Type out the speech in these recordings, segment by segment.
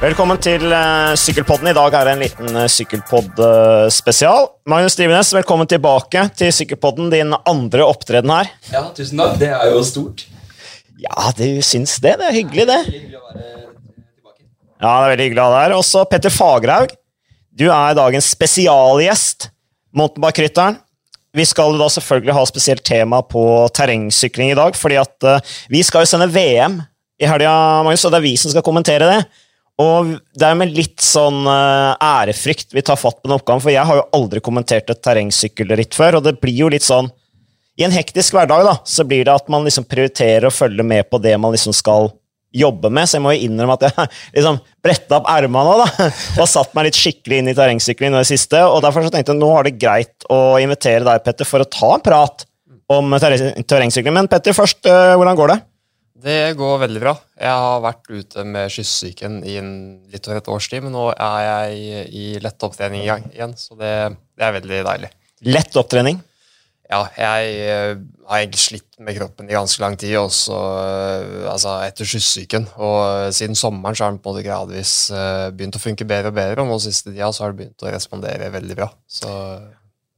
Velkommen til uh, Sykkelpodden. I dag er det en liten uh, sykkelpodd-spesial. Magnus Drivenes, velkommen tilbake til Sykkelpodden, din andre opptreden her. Ja, tusen takk. Det er jo stort. Ja, du syns det? Det er hyggelig, det. Hyggelig å være tilbake. Ja, det er veldig hyggelig å ha deg her. Også Petter Fagerhaug. Du er dagens spesialgjest. Mountainbike-rytteren. Vi skal da selvfølgelig ha spesielt tema på terrengsykling i dag, fordi at vi skal jo sende VM i helga, Magnus, og det er vi som skal kommentere det. Og det er med litt sånn uh, ærefrykt vi tar fatt på den oppgaven, for jeg har jo aldri kommentert et terrengsykkelritt før, og det blir jo litt sånn I en hektisk hverdag da, så blir det at man liksom prioriterer å følge med på det man liksom skal jobbe med, så jeg må jo innrømme at jeg liksom bretta opp ermene nå, da, og satt meg litt skikkelig inn i terrengsykling nå i siste, og derfor så tenkte jeg nå har det greit å invitere deg, Petter, for å ta en prat om terrengsykling. Men Petter, først, uh, hvordan går det? Det går veldig bra. Jeg har vært ute med kyssesyken i en, litt over et års tid, men nå er jeg i lett opptrening igjen, så det, det, er veldig deilig. Lett opptrening? Ja, jeg uh, har egentlig slitt med kroppen i ganske lang tid, også uh, altså etter kyssesyken. Og uh, siden sommeren så har den på måte gradvis begynt å funke bedre og bedre, og nå siste tida så har det begynt å respondere veldig bra. Så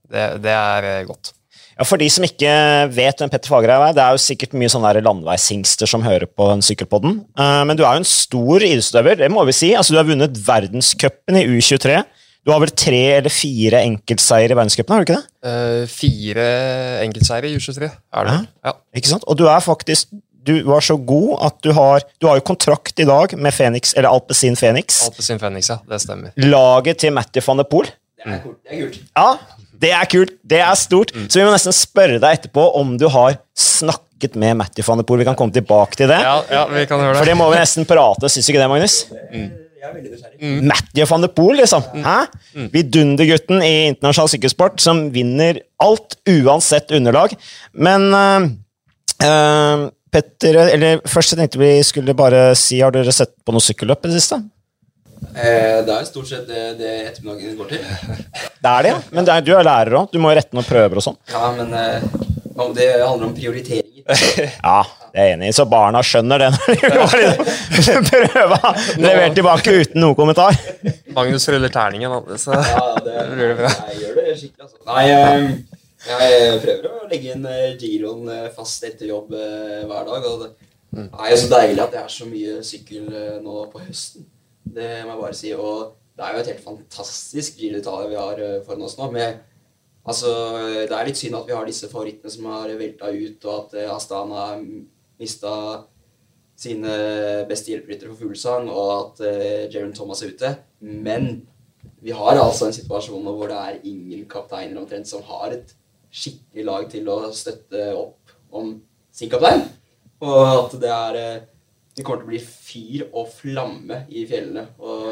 det, det er godt. Ja, For de som ikke vet hvem Petter Fagerheim er, det er jo sikkert mye sånne landeveishingster som hører på den sykkelpodden. Men du er jo en stor idrettsutøver, det må vi si. Altså, Du har vunnet verdenscupen i U23. Du har vel tre eller fire enkeltseier i verdenscupen, har du ikke det? Uh, fire enkeltseier i U23 er det. Ja. ja. Ikke sant? Og du er faktisk du var så god at du har Du har jo kontrakt i dag med Phoenix, eller Alpezin Phoenix. Alpezin Phoenix, ja. Det stemmer. Laget til Matty van de Poel. Det er gult. Det er kult. Ja, det er kult. Det er stort. Mm. Så vi må nesten spørre deg etterpå om du har snakket med Matty van de Poel. Vi kan komme tilbake til det. Ja, ja, vi kan høre det. For det må vi nesten prate, syns du ikke det, Magnus? Mm. Er. Mm. Matthew van de Poel, liksom. Mm. Hæ? Mm. Vidundergutten i internasjonal sykkelsport som vinner alt, uansett underlag. Men uh, uh, Petter, eller først jeg tenkte vi skulle bare si Har dere sett på noe sykkelløp i det siste? Eh, det er stort sett det, det ettermiddagen går til. Det er det, ja. Men det er, du er lærer òg. Du må rette noen prøver og sånn. Ja, men eh, det handler om prioriteringer. ja, det er jeg enig i. Så barna skjønner det når de prøver prøva levert tilbake uten noen kommentar. Magnus ruller terningen, så ja, det, blir det bra. Jeg gjør det skikkelig, altså. Nei, eh, jeg prøver å legge inn eh, giroen eh, fast etter jobb hver dag. Og det er jo så deilig at det er så mye sykkel nå på høsten. Det må jeg bare si. Og det er jo et helt fantastisk Giro d'Italia vi har eh, foran oss nå. Med, altså, det er litt synd at vi har disse favorittene som har velta ut, og at eh, Astana har mista sine beste hjelperyttere for fuglesang, og at uh, Jeron Thomas er ute. Men vi har altså en situasjon hvor det er ingen kapteiner omtrent som har et skikkelig lag til å støtte opp om sin kaptein. Og at det er det kommer til å bli fyr og flamme i fjellene. Og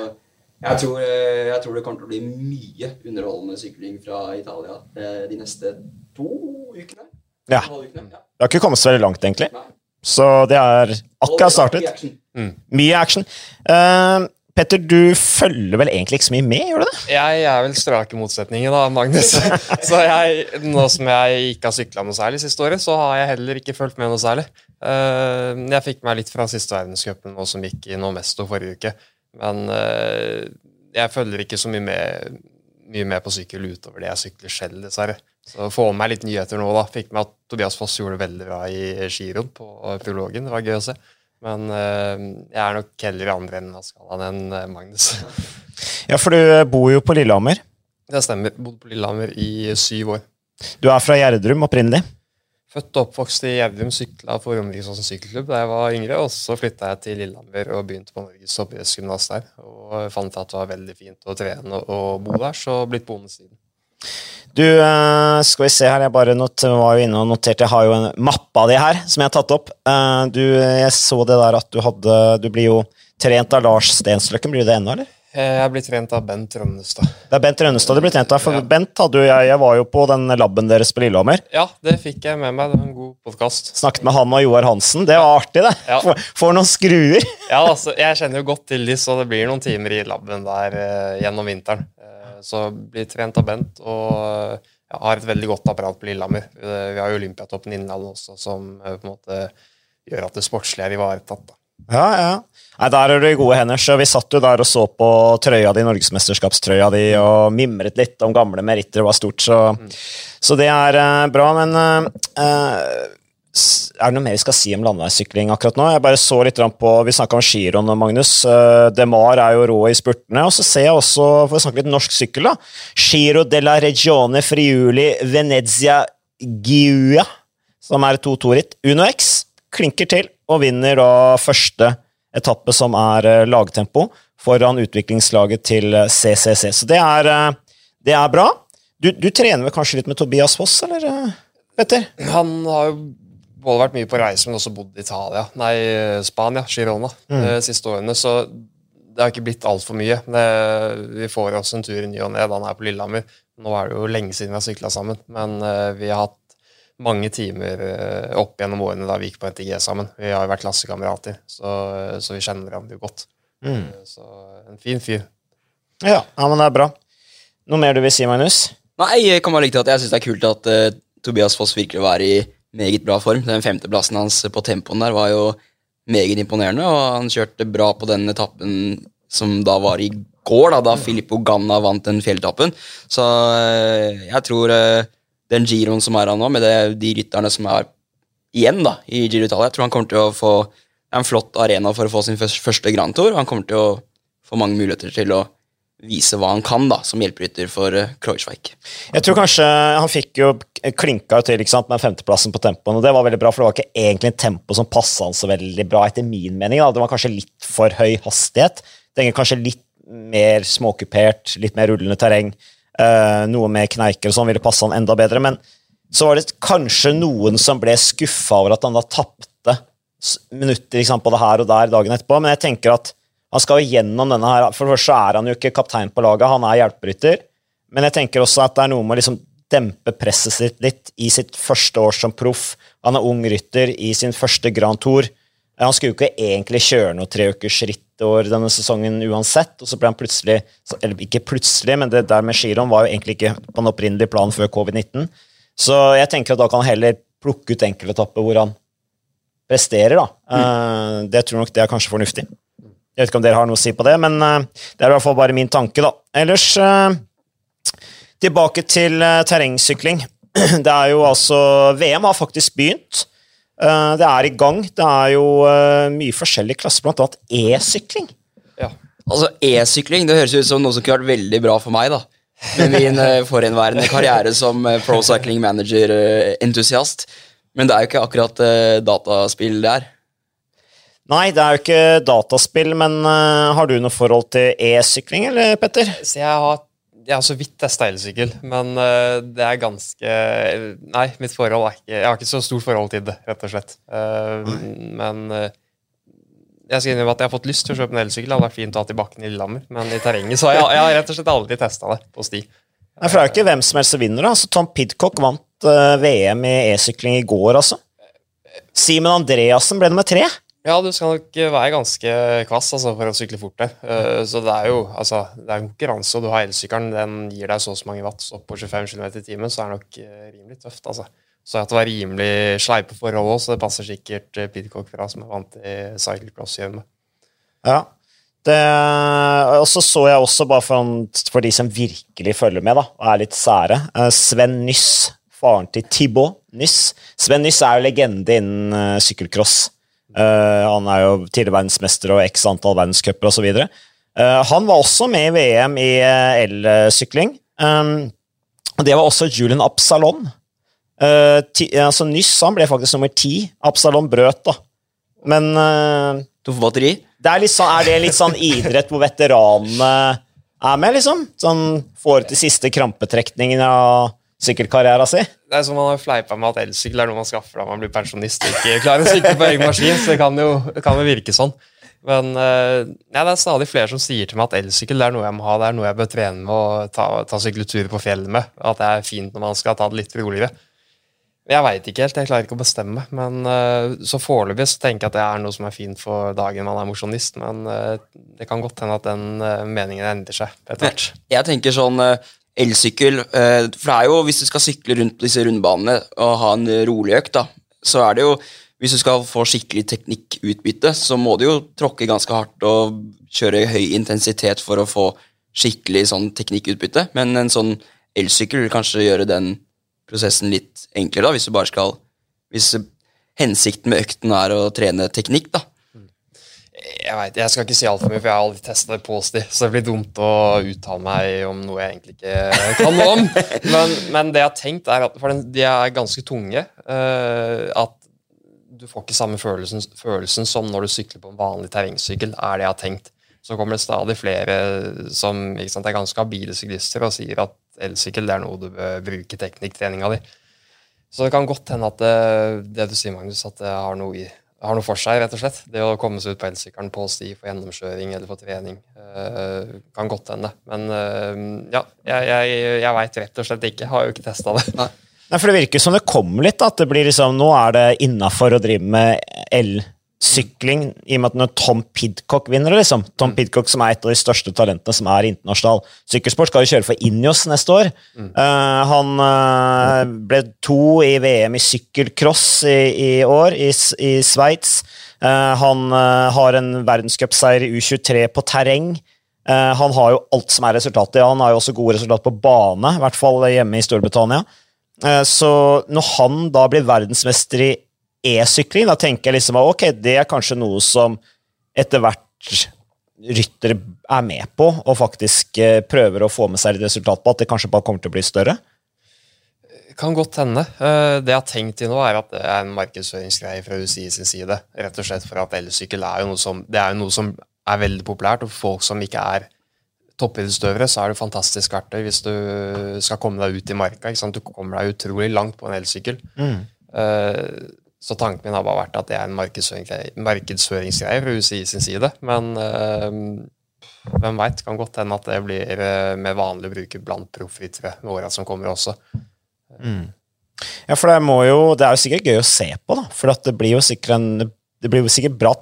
jeg tror, eh, jeg tror, det kommer til å bli mye underholdende sykling fra Italia eh, de neste to ukene. Ja. Det har ikke kommet så veldig langt, egentlig. Nei. Så det er akkurat startet. Mm. Mye action. Uh, Petter, du følger vel egentlig ikke så mye med, gjør du det? Jeg er vel strake motsetninger, da, Magnus. så jeg, nå som jeg ikke har sykla noe særlig siste året, så har jeg heller ikke fulgt med noe særlig. Uh, jeg fikk meg litt fra siste verdenscupen, som gikk i Nomesto forrige uke. Men uh, jeg følger ikke så mye med, mye med på sykkel utover det jeg sykler selv, dessverre. Så få med meg litt nyheter nå, da. Fikk med at Tobias Foss gjorde det veldig bra i giroen på prologen. Det var gøy å se. Men uh, jeg er nok heller i andre enden av skalaen enn Magnus. ja, for du bor jo på Lillehammer. Det stemmer. Bodde på Lillehammer i syv år. Du er fra Gjerdrum opprinnelig? Født og oppvokst i Gjerdrum, sykla for Romerikesåsen sykkelklubb da jeg var yngre. Og så flytta jeg til Lillehammer og begynte på Norges hoppidrettsgymnas der. Og fant at det var veldig fint å trene og bo der, så blitt boende siden. Du, eh, skal vi se her, jeg bare not, var jo inne og noterte, jeg har jo en mappe av de her som jeg har tatt opp. Eh, du, jeg så det der at du hadde Du blir jo trent av Lars Stensløkken, blir du det ennå, eller? Jeg blir trent av Bent Rønnestad. Det er Bent Rønnestad du blir trent av, for ja. Bent hadde jo jeg, jeg var jo på den laben deres på Lillehammer. Ja, det fikk jeg med meg. Det var en god podkast. Snakket med han og Joar Hansen. Det var artig, det. Ja. Får noen skruer. ja, altså, jeg kjenner jo godt til de, så det blir noen timer i laben der uh, gjennom vinteren. Uh, så blir trent av Bent, og jeg har et veldig godt apparat på Lillehammer. vi har jo Olympiatoppen Innlandet også, som på en måte gjør at det sportslige er ivaretatt. da. Ja, ja. Nei, Der er du i gode hender. så Vi satt jo der og så på trøya di, norgesmesterskapstrøya di, og mimret litt om gamle meritter. Var stort, så, så det er uh, bra. Men uh, er det noe mer vi skal si om landeveissykling akkurat nå? Jeg bare så litt på, Vi snakka om giroen, Magnus. Uh, Demar er jo rå i spurtene. Og så ser jeg også, for å snakke litt norsk sykkel, da Giro della Regione Friuli Venezia Giua, som er 2-2-ritt. Uno X klinker til og vinner da første etappe, som er eh, lagtempo, foran utviklingslaget til eh, CCC. Så det er, eh, det er bra. Du, du trener vel kanskje litt med Tobias Foss, eller, eh, Petter? Han har jo både vært mye på reise, men også bodd i Italia. Nei, Spania, Girona, de siste årene. Så det har ikke blitt altfor mye. Det, vi får oss en tur i ny og ne. Han er på Lillehammer. Nå er det jo lenge siden vi har sykla sammen, men eh, vi har hatt mange timer eh, opp gjennom årene da vi gikk på NTG sammen. Vi har jo vært klassekamerater, så, så vi kjenner hverandre godt. Mm. Så en fin fyr. Ja, ja, men det er bra. Noe mer du vil si, Magnus? Nei, jeg kan bare like til at jeg syns det er kult at uh, Tobias Foss virker å være i meget bra form. Den femteplassen hans på tempoen der var jo meget imponerende, og han kjørte bra på den etappen som da var i går, da, da Filippo Ganna vant den fjelletappen. Så uh, jeg tror eh, den giroen som er her nå, med det, de rytterne som er igjen da, i Giro Italia, jeg tror han kommer til å få en flott arena for å få sin første Grand Tour. Han kommer til å få mange muligheter til å vise hva han kan da, som hjelperytter for uh, Kreuzweig. Jeg tror kanskje Han fikk jo klinka til ikke sant, med femteplassen på tempoen, og det var veldig bra, for det var ikke egentlig en tempo som passa han så veldig bra, etter min mening. Da. Det var kanskje litt for høy hastighet. Trenger kanskje litt mer småkupert, litt mer rullende terreng. Eh, noe med kneiker og sånn ville passe han enda bedre, men så var det kanskje noen som ble skuffa over at han da tapte minutter sant, på det her og der dagen etterpå, men jeg tenker at han skal jo gjennom denne her For det første er han jo ikke kaptein på laget, han er hjelperytter. Men jeg tenker også at det er noe med å liksom dempe presset sitt litt i sitt første år som proff. Han er ung rytter i sin første Grand Tour. Han skulle jo ikke egentlig kjøre noe treukers rittår denne sesongen uansett, og så ble han plutselig Eller ikke plutselig, men det der med giroen var jo egentlig ikke på den opprinnelige planen før covid-19. Så jeg tenker at da kan han heller plukke ut enkeltetapper hvor han presterer, da. Eh, det tror jeg nok det er kanskje fornuftig. Jeg vet ikke om dere har noe å si på det, men eh, det er i hvert fall bare min tanke, da. Ellers eh, tilbake til terrengsykling. Det er jo altså VM har faktisk begynt. Eh, det er i gang. Det er jo eh, mye forskjellig klasse, blant annet e-sykling. Ja. Altså, E-sykling det høres ut som noe som kunne vært veldig bra for meg. da. Med min uh, forhenværende karriere som pro cycling manager-entusiast. Men det er jo ikke akkurat dataspill det er. Nei, det er jo ikke dataspill, men eh, har du noe forhold til e-sykling, eller, Petter? Så jeg har, jeg har så vidt testa elsykkel, men eh, det er ganske Nei, mitt forhold er ikke Jeg har ikke så stort forhold til det, rett og slett. Eh, men eh, jeg skal innrømme at jeg har fått lyst til å kjøpe en elsykkel. Det hadde vært fint å ha til bakken i Lillehammer, men i terrenget så har jeg, jeg har rett og slett aldri testa det på sti. Nei, for det er jo ikke hvem som helst som vinner. Altså, Tom Pidcock vant VM i e-sykling i går, altså. Simen Andreassen ble nummer tre. Ja, du skal nok være ganske kvass altså, for å sykle fort der. Uh, så det er jo altså, det er konkurranse, og du har elsykkelen. Den gir deg så og så mange watt opp på 25 km i timen, så er det nok uh, rimelig tøft. altså. Så at det var rimelig sleipe forhold òg, så det passer sikkert uh, Pidcock fra, som er vant til cyclecross hjemme. Ja. Og så så jeg også, bare for, for de som virkelig følger med da, og er litt sære, eh, Sven Nyss, faren til Thibaut Nyss. Sven Nyss er jo legende innen eh, sykkelcross. Eh, han er jo tidligere verdensmester og x antall verdenscuper osv. Uh, han var også med i VM i uh, elsykling. Um, det var også Julian Absalon. Uh, ti, altså Nyss han ble faktisk nummer ti. Absalon brøt, da. Men uh, To for batteri. det er, sånn, er det litt sånn idrett hvor veteranene er med, liksom? Sånn får de siste krampetrekningene av sykkelkarrieren sin? Det er som man har fleipa med at elsykkel er noe man skaffer da man blir pensjonist og ikke klarer å sykle på egen maskin, så det kan jo, det kan jo virke sånn. Men eh, ja, det er stadig flere som sier til meg at elsykkel det er noe jeg må ha, det er noe jeg bør trene med og ta, ta sykleturer på fjellet med. At det er fint når man skal ta det litt roligere. Jeg veit ikke helt, jeg klarer ikke å bestemme. Men uh, så foreløpig så tenker jeg at det er noe som er fint for dagen man er mosjonist. Men eh, det kan godt hende at den eh, meningen endrer seg etter hvert. Jeg tenker sånn eh, elsykkel eh, For det er jo, hvis du skal sykle rundt disse rundbanene og ha en rolig økt, da, så er det jo hvis du skal få skikkelig teknikkutbytte, så må du jo tråkke ganske hardt og kjøre høy intensitet for å få skikkelig sånn teknikkutbytte. Men en sånn elsykkel vil kanskje gjøre den prosessen litt enklere, da, hvis du bare skal Hvis hensikten med økten er å trene teknikk, da. Jeg vet, jeg skal ikke si altfor mye, for jeg har aldri testa det positivt. så det blir dumt å uttale meg om noe jeg egentlig ikke kan noe om. Men, men det jeg har tenkt, er at for de er ganske tunge. Uh, at du får ikke samme følelsen, følelsen, som når du sykler på en vanlig terrengsykkel, er det jeg har tenkt. Så kommer det stadig flere som sant, er ganske habile syklister og sier at elsykkel er noe du bør bruke teknikktreninga di. Så det kan godt hende at det, det du sier, Magnus, at det har noe, i, har noe, for seg, rett og slett. Det å komme seg ut på elsykkelen på sti for gjennomkjøring eller for trening. Uh, kan godt hende. Men uh, ja, jeg, jeg, jeg veit rett og slett ikke. Har jo ikke testa det. Nei. Nei, for Det virker som det kommer litt. at det blir liksom, Nå er det innafor å drive med elsykling, i og med at når Tom Pidcock vinner liksom. Tom mm. Pidcock som er et av de største talentene som er internasjonal sykkelsport, skal jo kjøre for Injos neste år. Mm. Uh, han uh, ble to i VM i sykkelcross i, i, år, i, i Sveits. Uh, han har en verdenscupseier i U23 på terreng. han har jo alt som er resultatet. Han har jo også gode resultater på bane, i hvert fall hjemme i Storbritannia. Så når han da blir verdensmester i e-sykling, da tenker jeg liksom at ok, det er kanskje noe som etter hvert ryttere er med på, og faktisk eh, prøver å få med seg et resultat på, at det kanskje bare kommer til å bli større? Kan godt hende. Eh, det jeg har tenkt til nå, er at det er en markedsføringsgreie fra UCI sin side. Rett og slett for at elsykkel er jo noe som, det er noe som er veldig populært, og for folk som ikke er toppidrettsutøvere så er det fantastisk verktøy hvis du skal komme deg ut i marka. Du kommer deg utrolig langt på en elsykkel. Mm. Uh, så tanken min har bare vært at det er en markedsføringsgreie, markedsføringsgreie fra UCI sin side. Men øh, hvem veit? Kan godt hende at det blir uh, mer vanlig å bruke blant proffryttere med åra som kommer også. Mm. Ja, for det, jo, det er jo sikkert gøy å se på, da. For det blir jo sikkert en det blir jo sikkert bra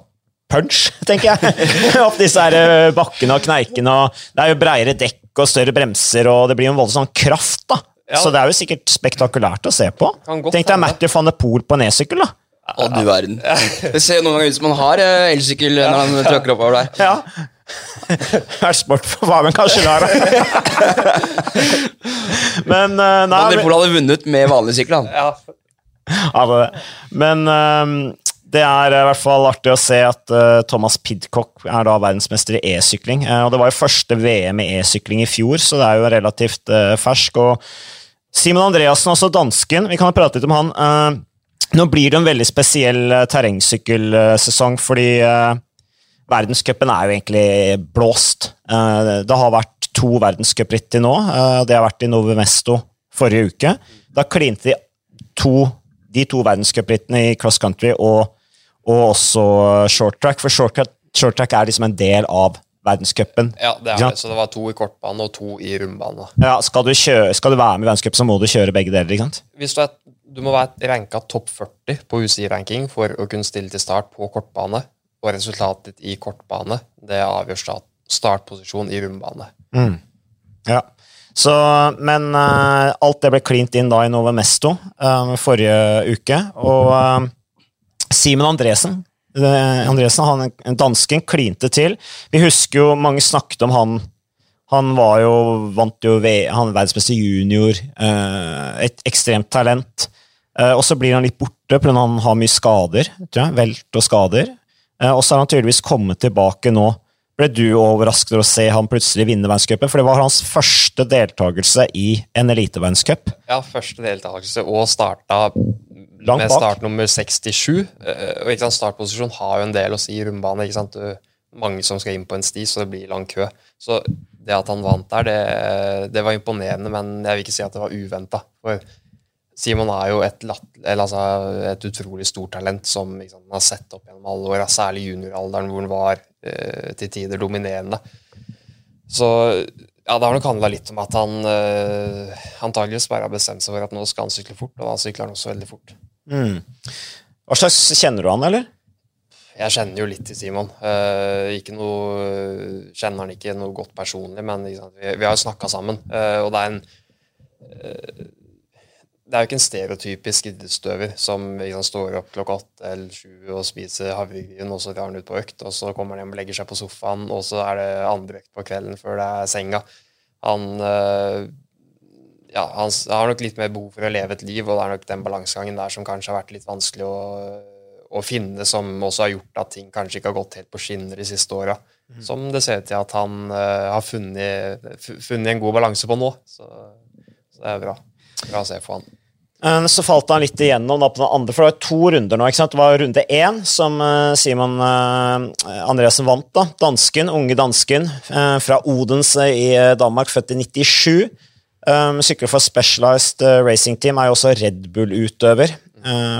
punch, tenker jeg. Opp disse her eh, bakkene og kneikene. Det er jo breiere dekk og større bremser, og det blir jo en voldsom kraft. da. Ja. Så det er jo sikkert spektakulært å se på. Tenk deg Matthew van de Poel på en e-sykkel. da. Å, du verden. Det ser noen ganger ut som han har eh, elsykkel når han tråkker oppover der. Ja. Vært sport for hva kanskje der, Men uh, nei, Van de Poel hadde vunnet med vanlig sykkel, han. Ja. Men uh, det er i hvert fall artig å se at uh, Thomas Pidcock er da verdensmester i e-sykling. Uh, og Det var jo første VM i e-sykling i fjor, så det er jo relativt uh, fersk. og Simon Andreassen, altså dansken, vi kan prate litt om han. nå blir det en veldig spesiell terrengsykkelsesong, fordi verdenscupen er jo egentlig blåst. det har vært to verdenscupritt til nå. det har vært i Novo Mesto forrige uke. Da klinte de to de to verdenscuprittene i cross country og og også short track, for short track, short track er liksom en del av verdenscupen. Ja, det er det. Så det var to i kortbane og to i rundbane. Ja, skal du, kjøre, skal du være med i verdenscup, så må du kjøre begge deler. ikke sant? Hvis du, er, du må være ranka topp 40 på UCI-ranking for å kunne stille til start på kortbane, og resultatet ditt i kortbane det avgjør start, startposisjon i rundbane. Mm. Ja. Så, men uh, alt det ble klint inn da i Novemesto uh, forrige uke, og uh, Simen Andresen. Andresen han, dansken klinte til. Vi husker jo, mange snakket om han. Han var jo, vant jo han verdens beste junior. Eh, et ekstremt talent. Eh, og så blir han litt borte fordi han har mye skader. tror jeg, Velt og skader. Eh, og så har han tydeligvis kommet tilbake nå. Ble du overrasket over å se han plutselig vinne verdenscupen? For det var hans første deltakelse i en eliteverdenscup. Ja, første deltakelse, og starta Langt med startnummer 67. Eh, og ikke sant, Startposisjon har jo en del å si i rundbane. ikke sant, du, Mange som skal inn på en sti, så det blir lang kø. Så det at han vant der, det, det var imponerende, men jeg vil ikke si at det var uventa. Simon er jo et, altså et, utrolig stort talent som liksom, har sett opp gjennom alle år, særlig junioralderen, hvor han var eh, til tider dominerende. Så ja, det har nok handla litt om at han eh, antageligvis bare har bestemt seg for at nå skal han sykle fort, og da sykler han også veldig fort. Mm. Hva slags Kjenner du han, eller? Jeg kjenner jo litt til Simon. Uh, ikke noe, kjenner han ikke noe godt personlig, men vi, vi, har jo snakka sammen. Uh, og det er en uh, det er jo ikke en stereotypisk idrettsutøver som liksom, står opp klokka åtte eller sju og spiser havregryn, og så drar han ut på økt, og så kommer han hjem og legger seg på sofaen, og så er det andre økt på kvelden før det er senga. Han, ja, han har nok litt mer behov for å leve et liv, og det er nok den balansegangen der som kanskje har vært litt vanskelig å, å finne, som også har gjort at ting kanskje ikke har gått helt på skinner de siste åra. Mm. Som det ser ut til at han uh, har funnet, funnet, en god balanse på nå. Så, så det er bra. Bra å se for han. Eh, så falt han litt igjennom da, på den andre, for det var to runder nå. ikke sant? Det var runde én som uh, Simon Andresen vant. da, Dansken, unge dansken fra Odense i Danmark, født i 97. Um, sykler for Specialized Racing Team, er jo også Red Bull-utøver.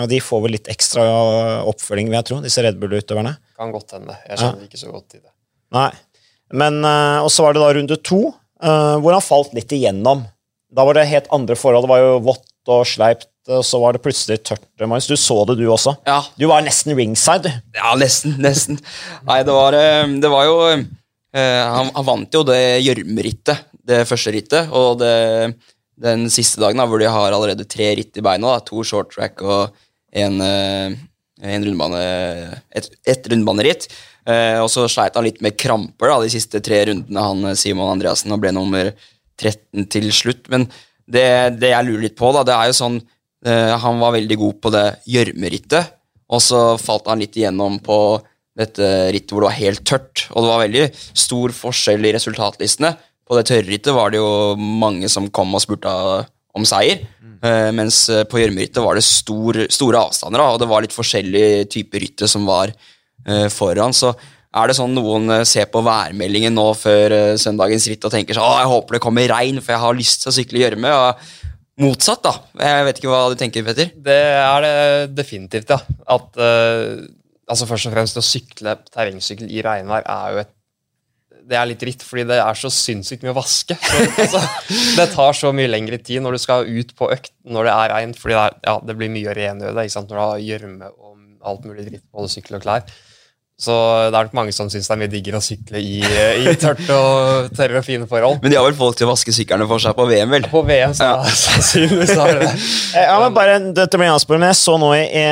og De får vel litt ekstra oppfølging, vil jeg tro, disse Red Bull-utøverne. Kan godt hende. Jeg kjenner ja. ikke så godt til det. Nei. Men, Og så var det da runde to, hvor han falt litt igjennom. Da var det helt andre forhold. Det var jo vått og sleipt, og så var det plutselig tørt. Magnus, du så det, du også. Ja. Du var nesten ringside, du. Ja, nesten. Nesten. Nei, det var, eh, det var jo eh, han, han, vant jo det gjørmerittet, det første rittet, og det, den siste dagen, da, hvor de har allerede tre ritt i beina, da, to short track og en, eh, en rundbane, et, et rundbaneritt. og så sleit han litt med kramper da, de siste tre rundene, han Simon Andreassen, og ble nummer 13 til slutt. Men det, det, jeg lurer litt på, da, det er jo sånn eh, Han var veldig god på det gjørmerittet, og så falt han litt igjennom på dette rittet hvor det var helt tørt. Og det var veldig stor forskjell i resultatlistene. På det tørrrittet var det jo mange som kom og spurte om seier. Mm. mens på gjørmerittet var det stor, store avstander, og det var litt forskjellige typer rytter som var uh, foran. Så er det sånn noen eh, ser på værmeldingen nå før søndagens ritt og tenker sånn jeg håper det kommer regn, for jeg har lyst til å sykle gjørme. Motsatt, da. Jeg vet ikke hva du tenker, Petter? Det er det definitivt, ja. At uh, altså Først og fremst å sykle terrengsykkel i regnvær er jo et det er litt dritt, fordi det er så sinnssykt mye å vaske. Så, altså, det tar så mye lengre tid når du skal ut på økt når det er regn, fordi det, er, ja, det blir mye å rengjøre det når du har gjørme og alt mulig dritt på både sykkel og klær. Så det er nok mange som syns det er mye diggere å sykle i, i tørt og tørre og fine forhold. Men de har vel folk til å vaske syklene for seg på VM, vel? På VM, så ja. sannsynligvis har det eh, Ja, men bare, dette blir men Jeg så nå i i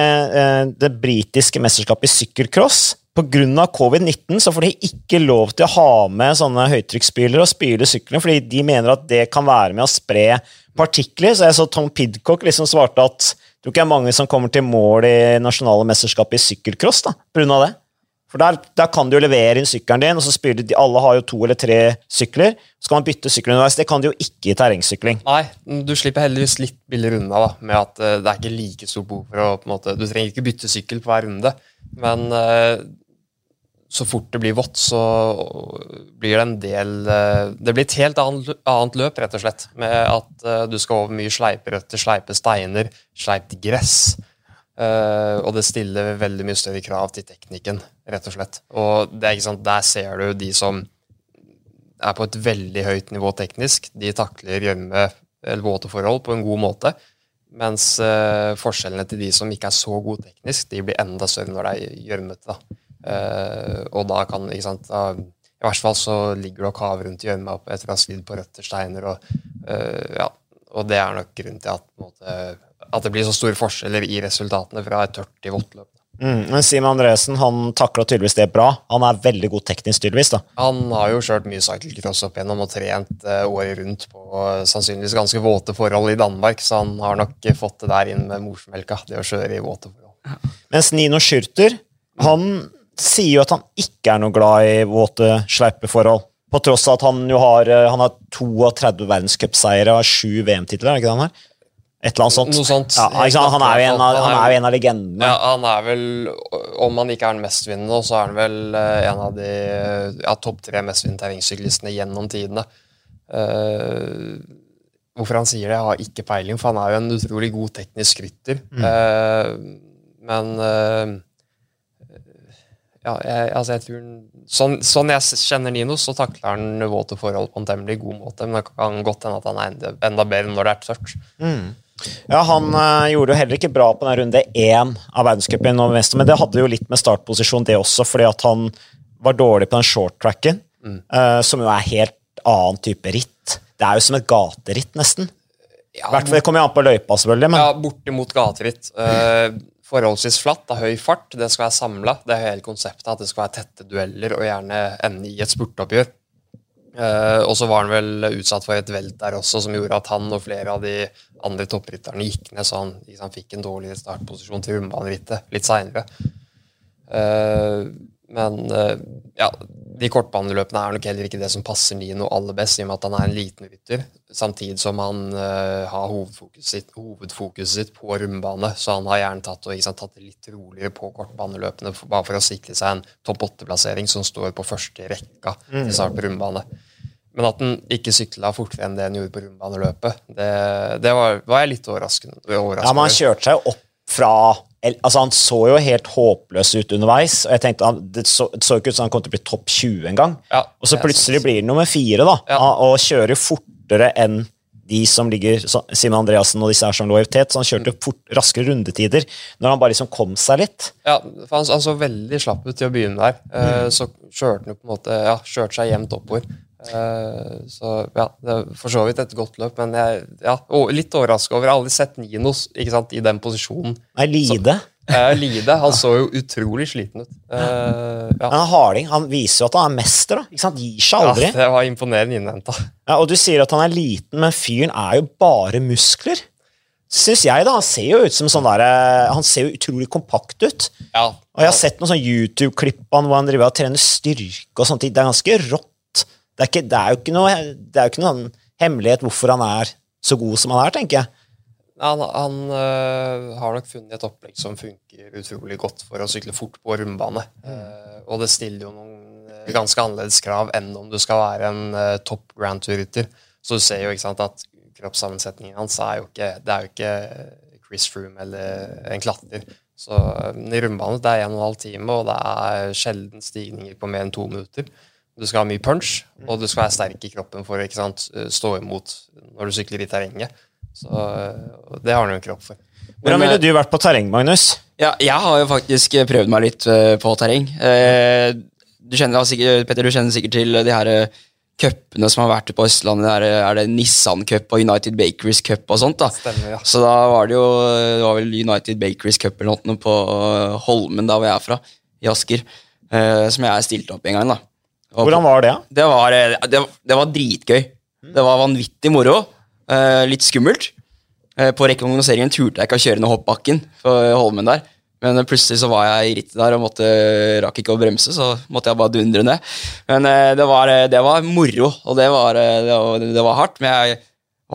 det britiske mesterskapet i sykkelcross. Pga. covid-19 så får de ikke lov til å ha med sånne høytrykksspylere og spyle syklene, fordi de mener at det kan være med å spre partikler. Så jeg så Tom Pidcock liksom svarte at det ikke er mange som kommer til mål i nasjonale mesterskap i sykkelcross pga. det. For der, der, kan du jo levere inn sykkelen din, og så spyler de, alle har jo to eller tre sykler. Så kan man bytte sykkel underveis. Det kan de jo ikke i terrengsykling. Nei, du slipper heldigvis litt billigere unna da, med at uh, det er ikke like stort behov for å på en måte, Du trenger ikke bytte sykkel på hver runde, men uh, så fort det blir vått, så blir det en del uh, Det blir et helt annet, løp, rett og slett. Med at du skal over mye sleiperøtter, sleipe steiner, sleipt gress. Uh, og det stiller veldig mye større krav til teknikken, rett og slett. Og er der ser du de som er på et veldig høyt nivå teknisk. De takler gjørme eller våte forhold på en god måte. Mens forskjellene til de som ikke er så gode teknisk, de blir enda større når det er gjørmete. Uh, og da kan ikke sant, da, I hvert fall så ligger du og kaver rundt i gjørma etter å ha svidd på røtter, steiner og ja, og det er nok grunnen til at måte, at det blir så store forskjeller i resultatene fra et tørt til vått løp. Mm, men Simen Andresen han takla tydeligvis det bra. Han er veldig god teknisk, tydeligvis. da. Han har jo kjørt mye cyclecross opp igjennom og trent uh, året rundt på uh, sannsynligvis ganske våte forhold i Danmark, så han har nok fått det der inn med morsmelka, det å kjøre i våte forhold. Mens Nino Schürter, han sier jo at han ikke er noe glad i våte, sleipe forhold. På tross av at han jo har, uh, han har 32 verdenscupseiere og sju VM-titler, er det ikke det han har? Et eller annet sånt. Noe sånt. Ja, han, er jo en av, han er jo en av legendene. Ja, han er vel, Om han ikke er den mestvinnende, så er han vel eh, en av de ja, topp tre mestvinnende terrengsyklistene gjennom tidene. Uh, hvorfor han sier det, jeg har ikke peiling, for han er jo en utrolig god teknisk rytter. Mm. Uh, men uh, ja, jeg, altså jeg tror sånn, sånn, jeg kjenner Nino, så takler han våte forhold på en temmelig god måte. Men det kan godt hende at han er enda, enda bedre når det er tørt. Mm. Ja, Han øh, gjorde jo heller ikke bra på den runde én av verdenscupen, men det hadde jo litt med startposisjon, det også, fordi at han var dårlig på den shorttracken, mm. øh, som jo er helt annen type ritt. Det er jo som et gateritt, nesten. I hvert fall Det kommer jo an på løypa, selvfølgelig. Men Ja, bortimot gateritt. Eh, forholdsvis flatt, er høy fart, det skal være samla. Det er hele konseptet at det skal være tette dueller og gjerne ende i et spurtoppgjør. Eh, og så var han vel utsatt for et velt der også, som gjorde at han og flere av de andre topprytterne gikk ned, så han, liksom, fikk en dårligere startposisjon til rundbanerittet litt seinere. Men eh, ja, de kortbaneløpene er nok heller ikke det som passer Nino aller best, i og med at han er en liten rytter, samtidig som han uh, har hovedfokuset sitt, hovedfokuset sitt, på rundbane. Så han har gjerne tatt, og, sant, tatt det litt roligere på kortbaneløpene, for, bare for å sikre seg en topp åtte-plassering som står på første rekka til start på rundbane. Men at han ikke sykla fortere enn det han gjorde på rundbaneløpet, det, det var, var, jeg litt overraskende. Ja, men han kjørte seg opp fra Altså, Han så jo helt håpløs ut underveis, og jeg tenkte han, det så, det så ikke ut som han kom til å bli topp 20 engang. Ja, og så plutselig blir det nummer fire, da, Ja. og kjører fortere enn de som ligger Simen Andreassen og disse her som lojalitet, så han kjørte fort, raskere rundetider når han bare liksom kom seg litt. Ja, for han, han så veldig slapp ut til å begynne der. Mm. så kjørte han jo på en måte Ja, kjørte seg jevnt oppover. Eh, så ja, det er for så vidt et godt løp, men jeg ja, litt overraska over Jeg har aldri sett Ninos ikke sant, i den posisjonen. Nei, Lide. Eh, Lide han så jo utrolig sliten ut. Eh, ja. Men han Harding han viser jo at han er mester. da, ikke sant? Gir seg aldri. ja, det var imponerende innhenta. Ja, og du sier at han er liten, men fyren er jo bare muskler. Synes jeg, da. Han ser jo ut som sånn der, eh, Han ser jo utrolig kompakt ut. Ja, Og jeg har sett noen sånn YouTube-klipp hvor han driver og trener styrke og sånt. Det er ganske rått. Det er, ikke, det er jo ikke noe Det er jo ikke noen hemmelighet hvorfor han er så god som han er, tenker jeg. Han, han øh, har nok funnet et opplegg som funker utrolig godt for å sykle fort på rundbane. Eh, og det stiller jo noen eh, ganske annerledes krav enn om du skal være en uh, topp Grand Tour-rytter. Så du ser jo ikke sant, at kroppssammensetningen hans er jo ikke Det er jo ikke Chris Froome eller en klatrer. Så øh, i rundbane det er en og en halv time, og det er sjelden stigninger på mer enn to minutter. Du skal ha mye punch, og du skal være sterk i kroppen for å ikke sant, stå imot når du sykler i terrenget. Så øh, det har han jo kropp for. Hvordan ville du vært på terreng, Magnus? Ja, jeg har jo faktisk prøvd meg litt eh, på terreng. Eh, du kjenner, Petter, du kjenner sikkert til de her eh, cupene som har vært på Østlandet. Er, det Nissan Cup og United Bakeries Cup og sånt. da. Stemmer, ja. Så da var det jo det var vel United Bakeries Cup eller noe på eh, Holmen, da hvor jeg er fra, i Asker, eh, som jeg stilte opp en gang. da. Hvordan var det? det var, eh, det, det var dritgøy. Det var vanvittig moro. eh, litt skummelt. Eh, på rekognoseringen turte jeg ikke å kjøre ned hoppbakken på Holmen der. Men eh, plutselig så var jeg i rittet der og måtte, rakk ikke å bremse, så måtte jeg bare dundre ned. Men eh, det, var, eh, det var moro, og det var, eh, det var, det var hardt. Men jeg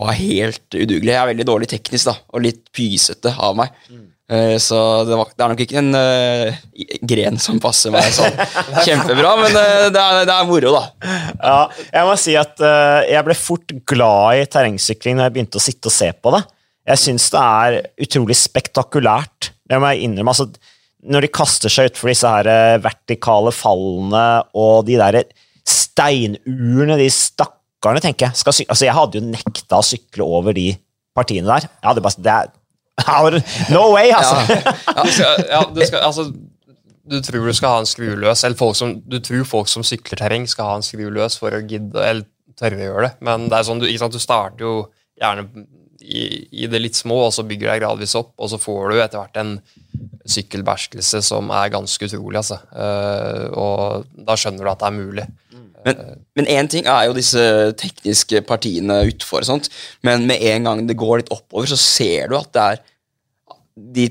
var helt udugelig. Jeg er veldig dårlig teknisk da, og litt pysete av meg. Eh, Så det, var, det er nok ikke en uh, gren som passer meg sånn kjempebra, men uh, det, er, det er moro, da. Ja, jeg må si at uh, jeg ble fort glad i terrengsykling når jeg begynte å sitte og se på det. Jeg syns det er utrolig spektakulært. Det må jeg innrømme. Altså, når de kaster seg utfor disse her eh, vertikale fallene og de der steinurene, de stakkarene, tenker jeg. Skal sy altså, jeg hadde jo nekta å sykle over de partiene der. Jeg hadde bare det er, No way, altså! Du skal, ja, du skal, altså, du tror du skal ha en skruløs, eller folk som, du tror folk som sykler terreng, skal ha en skruløs for å gidde, eller tørre å gjøre det. Men det er sånn, du, sant, du starter jo gjerne i, i det litt små, og så bygger du deg gradvis opp, og så får du etter hvert en sykkelbeherskelse som er ganske utrolig. Altså. Uh, og da skjønner du at det er mulig. Men én ting er jo disse tekniske partiene utfor, og sånt, men med en gang det går litt oppover, så ser du at det er De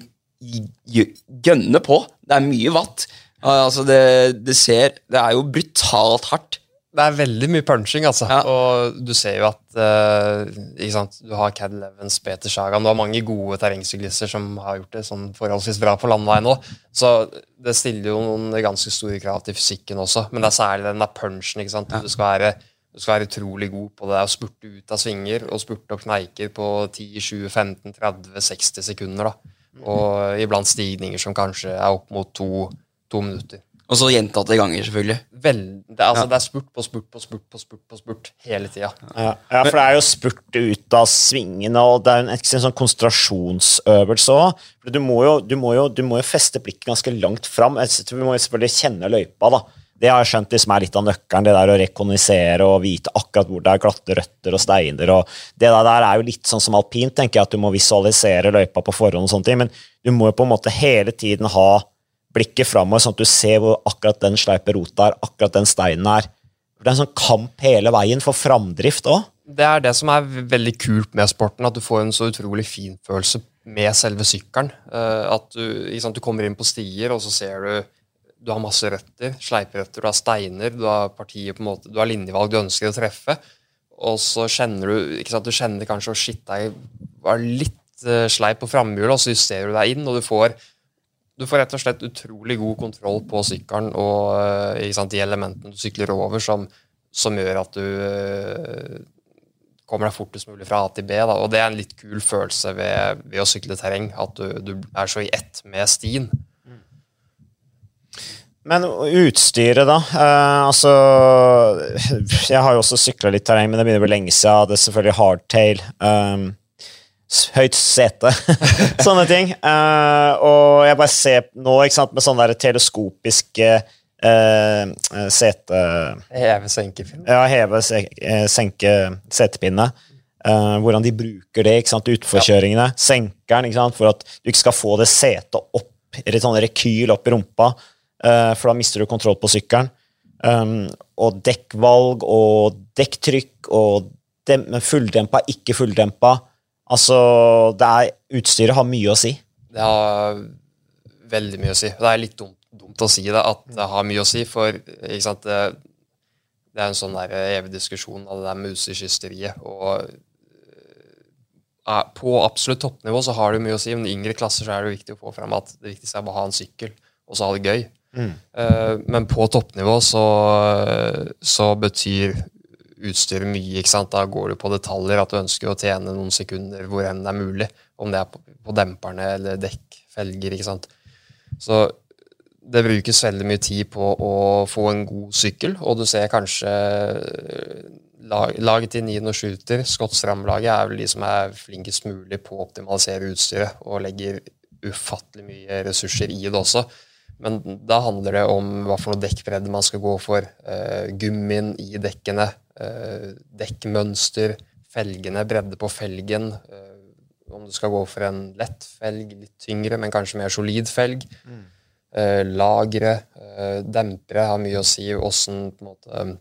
gønner på. Det er mye vatt. Altså, det, det ser Det er jo brutalt hardt. Det er veldig mye punching, altså. Ja. Og du ser jo at uh, ikke sant? Du har Cad Levens, Peter Sagan Du har mange gode terrengsyklister som har gjort det sånn forholdsvis bra på landeveien òg. Så det stiller jo noen ganske store krav til fysikken også. Men det er særlig den der punchen. ikke sant? Du, skal være, du skal være utrolig god på det å spurte ut av svinger og spurte og kneiker på 10, 20, 15, 30, 60 sekunder. da. Og iblant stigninger som kanskje er opp mot to, to minutter. Og så gjentatte ganger, selvfølgelig. Vel, det, altså, ja. det er spurt på spurt på spurt på spurt på spurt hele tida. Ja, ja, for det er jo spurt ut av svingene, og det er en, en sånn konsentrasjonsøvelse òg. Du, må jo- du, må jo- du må jo feste blikket ganske langt fram. Du må jo selvfølgelig kjenne løypa, da. Det har jeg skjønt liksom er litt av nøkkelen, det der å rekognosere og vite akkurat hvor det er glatte røtter og steiner. og Det der er jo litt sånn som alpint, tenker jeg, at du må visualisere løypa på forhånd, og sånne ting, men du må jo på en måte hele tiden ha blikket framover, sånn at du ser hvor akkurat den sleipe rota er, akkurat den steinen er. Det er en sånn kamp hele veien for framdrift òg. Det er det som er veldig kult med sporten, at du får en så utrolig fin følelse med selve sykkelen. Uh, at du, sant, du kommer inn på stier, og så ser du du har masse røtter, sleiperøtter, du har steiner, du har partier på en måte, du har linjevalg du ønsker å treffe. Og så kjenner du ikke sant, du kjenner kanskje å shit, jeg var litt uh, sleip på framhjulet, og så justerer du deg inn, og du får, du får rett og slett utrolig god kontroll på sykkelen og uh, sant, de elementene du sykler over, som, som gjør at du uh, kommer deg fortest mulig fra A til B. Da. Og det er en litt kul følelse ved, ved å sykle terreng, at du, du er så i ett med stien. Men utstyret, da? Eh, altså Jeg har jo også sykla litt terreng, men det begynner å bli lenge siden. Det er selvfølgelig hardtail. Um, høyt sete. sånne ting. Uh, og jeg bare ser nå ikke sant, med sånne der teleskopiske uh, sete... Heve-senkepinne. Ja, heve-senke setepinne. Uh, hvordan de bruker det ikke sant, utforkjøringene. Ja. Senker den sant, for at du ikke skal få det setet opp, eller sånn rekyl opp i rumpa. uh, for da mister du kontroll på sykkelen. Um, og dekkvalg og dekktrykk og dem, fulldempa, ikke fulldempa. Altså, det er, utstyret har mye å si. Det har veldig mye å si. Det er litt dumt, dumt å si det, at det har mye å si, for sant, det, det er en sånn der evig diskusjon av det der musekysteriet. Og på absolutt toppnivå så har det mye å si, men i yngre klasser så er det viktig å få fram at det viktigste er å ha en sykkel, og så ha det gøy. Mm. men på toppnivå så, så, betyr utstyret mye. ikke sant? Da går du på detaljer, at du ønsker å tjene noen sekunder hvor enn det er mulig. Om det er på, på demperne eller dekk, felger. ikke sant? Så det brukes veldig mye tid på å få en god sykkel, og du ser kanskje lag, Laget til Nino Shooter, Skottsramlaget, er vel de som er flinkest mulig på å optimalisere utstyret og legger ufattelig mye ressurser i det også. Men da handler det om hva for noe dekkbredde man skal gå for. Uh, gummien i dekkene, uh, dekkmønster, felgene, bredde på felgen. Uh, om du skal gå for en lett felg, litt tyngre, men kanskje mer solid felg. Mm. lagre, dempere har mye å si hvordan, åssen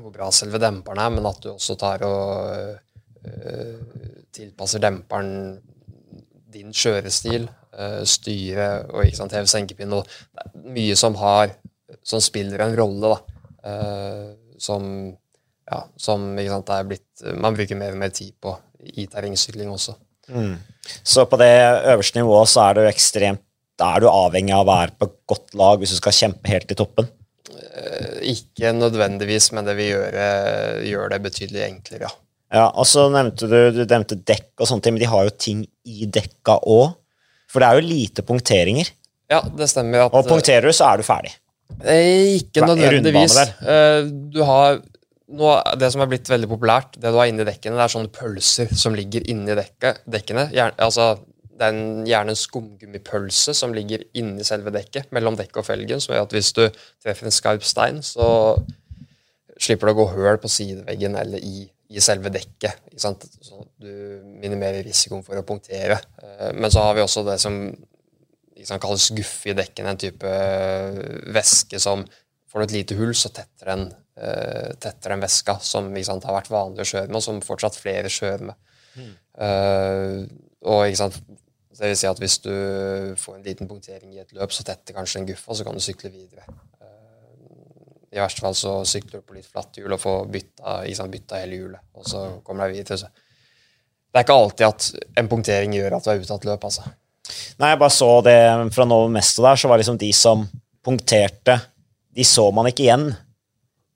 Hvor bra selve demperen er, men at du også tar og tilpasser demperen din kjørestil. Eh, styre og ikke sant, heve senkepinne. Det er mye som, har, som spiller en rolle, da. Uh, som, ja, som sant, er blitt, man bruker mer og mer tid på i terrengsykling også. Mm. Så på det øverste nivået så er du ekstremt er du avhengig av å være på godt lag hvis du skal kjempe helt til toppen? Uh, ikke nødvendigvis, men det vil gjøre, gjøre det betydelig enklere, ja. Ja, og så nevnte du, du nevnte dekk og sånne ting, men de har jo ting i dekka òg. For det er jo lite punkteringer. Ja, det stemmer. At, og punkterer du, så er du ferdig. Eh, ikke nødvendigvis. Eh, du har nå, Det som er blitt veldig populært, det du har inni dekkene, det er sånne pølser som ligger inni dekket, dekkene. Gjerne, altså, det er en, gjerne en skumgummipølse som ligger inni selve dekket, mellom dekket og felgen, som gjør at hvis du treffer en skarp stein, så slipper du å gå høl på sideveggen eller i i selve dekket. Ikke sant? Så du minimerer risikoen for å punktere. Eh, men så har vi også det som sant, kalles guffe i dekkene, en type eh, væske som får du et lite hull, så tetter den, uh, tetter den væska som sant, har vært vanlig å kjøre med, og som fortsatt flere kjører med. Mm. Uh, og ikke sant, det vil si at hvis du får en liten punktering i et løp, så tetter kanskje en guffe, og så kan du sykle videre. I verste fall så sykler du på litt flatt hjul og får bytta, liksom bytta hele hjulet. Og så kommer deg videre. Så. Det er ikke alltid at en punktering gjør at du er ute av et løp. altså. Nei, jeg bare så det fra Novo Mesto der, så var liksom de som punkterte, de så man ikke igjen.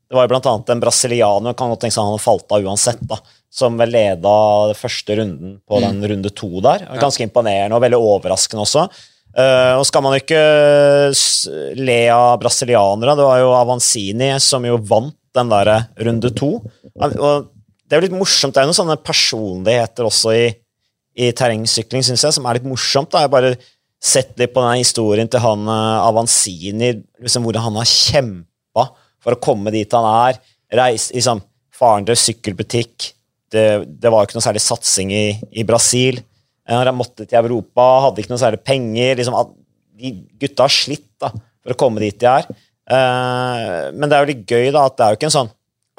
Det var jo blant annet en brasilianer kan godt tenke seg han hadde falt av uansett, da, som vel leda første runden på den mm. runde to der. Ganske imponerende og veldig overraskende også. Uh, og skal man ikke le av brasilianere. Det var jo Avancini som jo vant den der runde to. Og det er jo litt morsomt. Det er jo noen sånne personligheter også i, i terrengsykling, syns jeg, som er litt morsomt. da. Jeg bare sett litt på den historien til han uh, Avancini, liksom hvordan han har kjempa for å komme dit han er. Reis, liksom, Faren drev sykkelbutikk. Det, det var jo ikke noe særlig satsing i, i Brasil. Han måtte til Europa, hadde ikke noe særlig penger. Liksom, de gutta har slitt da, for å komme dit de er. Uh, men det er jo litt gøy da, at det er jo ikke en sånn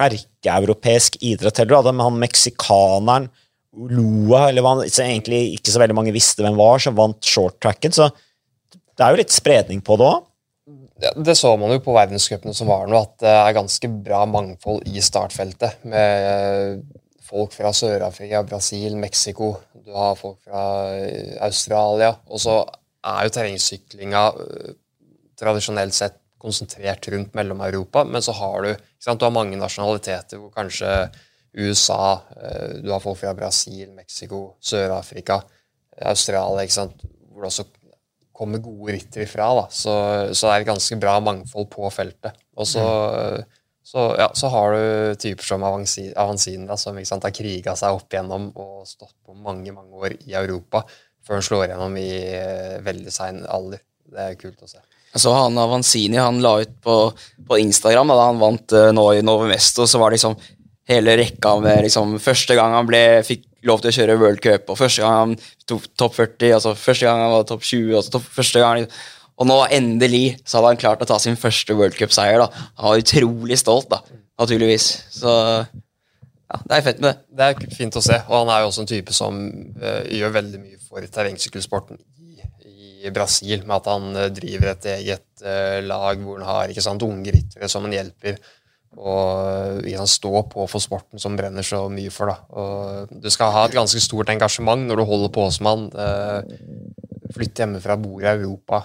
erkeeuropeisk idrett heller. Da, han meksikaneren Lua, eller hva han egentlig ikke så veldig mange visste hvem var, som vant shorttracken. Så det er jo litt spredning på det òg. Ja, det så man jo på verdenscupene som var nå, at det er ganske bra mangfold i startfeltet. Med folk fra Sør-Afrika, Brasil, Mexico. Du har folk fra Australia. Og så er jo terrengsyklinga øh, tradisjonelt sett konsentrert rundt Mellom-Europa, men så har du, sant, du har mange nasjonaliteter hvor kanskje USA, øh, du har folk fra Brasil, Mexico, Sør-Afrika, Australia, ikke sant, hvor det også kommer gode ryttere ifra. Da. Så, så, det er et ganske bra mangfold på feltet. Og så, mm. Så, ja, så har du typer som Avancina, som sant, har kriga seg opp igjennom og stått på mange mange år i Europa før han slår igjennom i eh, veldig sein alder. Det er kult å se. Så han Avancini han la ut på, på Instagram da han vant uh, nå i Novo Mesto, så var det liksom hele rekka med liksom, Første gang han ble, fikk lov til å kjøre World Cup, og første gang han tok topp 40, altså første gang han var topp 20 altså topp, første gang, Og nå endelig så hadde han klart å ta sin første World Cup-seier. da. Han var utrolig stolt, da, naturligvis. Så ja, det er fett med det. Det er fint å se, og han er jo også en type som uh, gjør veldig mye for terrengsykkelsporten i, i, Brasil, med at han uh, driver et eget uh, lag hvor han har ikke sant, unge ryttere som han hjelper og vi han stå på for sporten som brenner så mye for. Da. Og du skal ha et ganske stort engasjement når du holder på som han. Eh, flytte hjemmefra, bor i Europa.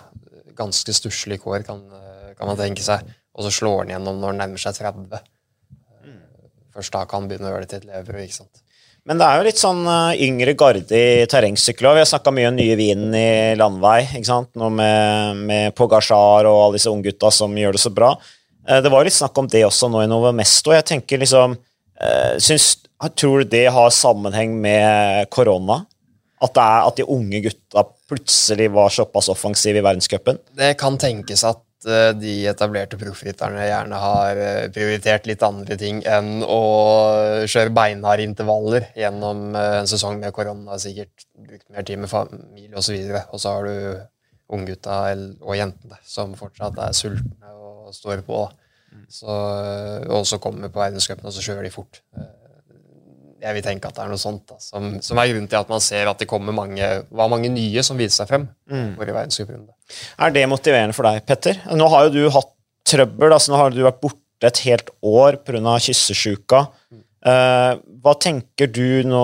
Ganske stusslige kår, kan, kan, man tenke seg. Og så slår han gjennom når han nærmer seg 30. Først da kan han begynne å gjøre det til et levebrød. ikke sant? Men det er jo litt sånn uh, yngre garde i terrengsykkel Vi har snakka mye om nye vinen i landvei. ikke sant? Nå med, med Pogasjar og alle disse unggutta som gjør det så bra. Eh, det var litt snakk om det også nå i Novo Mesto. Jeg tenker liksom eh, syns, Tror du det har sammenheng med korona? At, det er, at de unge gutta plutselig var såpass offensiv i verdenscupen? Det kan tenkes at eh, de etablerte proffrytterne gjerne har prioritert litt andre ting enn å kjøre beinharde intervaller gjennom en sesong med korona. Sikkert brukt mer tid med familie osv. Og, og så har du unggutta og jentene som fortsatt er sultne og står på. Så, og så kommer på verdenscupen, og så kjører de fort. Eh, jeg vil tenke at det er noe sånt da, som, som, er grunnen til at man ser at det kommer mange, var mange nye som viser seg frem. Mm. i verdenscuprunde. Er det motiverende for deg, Petter? Nå har jo du hatt trøbbel. altså Nå har du vært borte et helt år pga. kyssesjuka. Mm. Uh, hva tenker du nå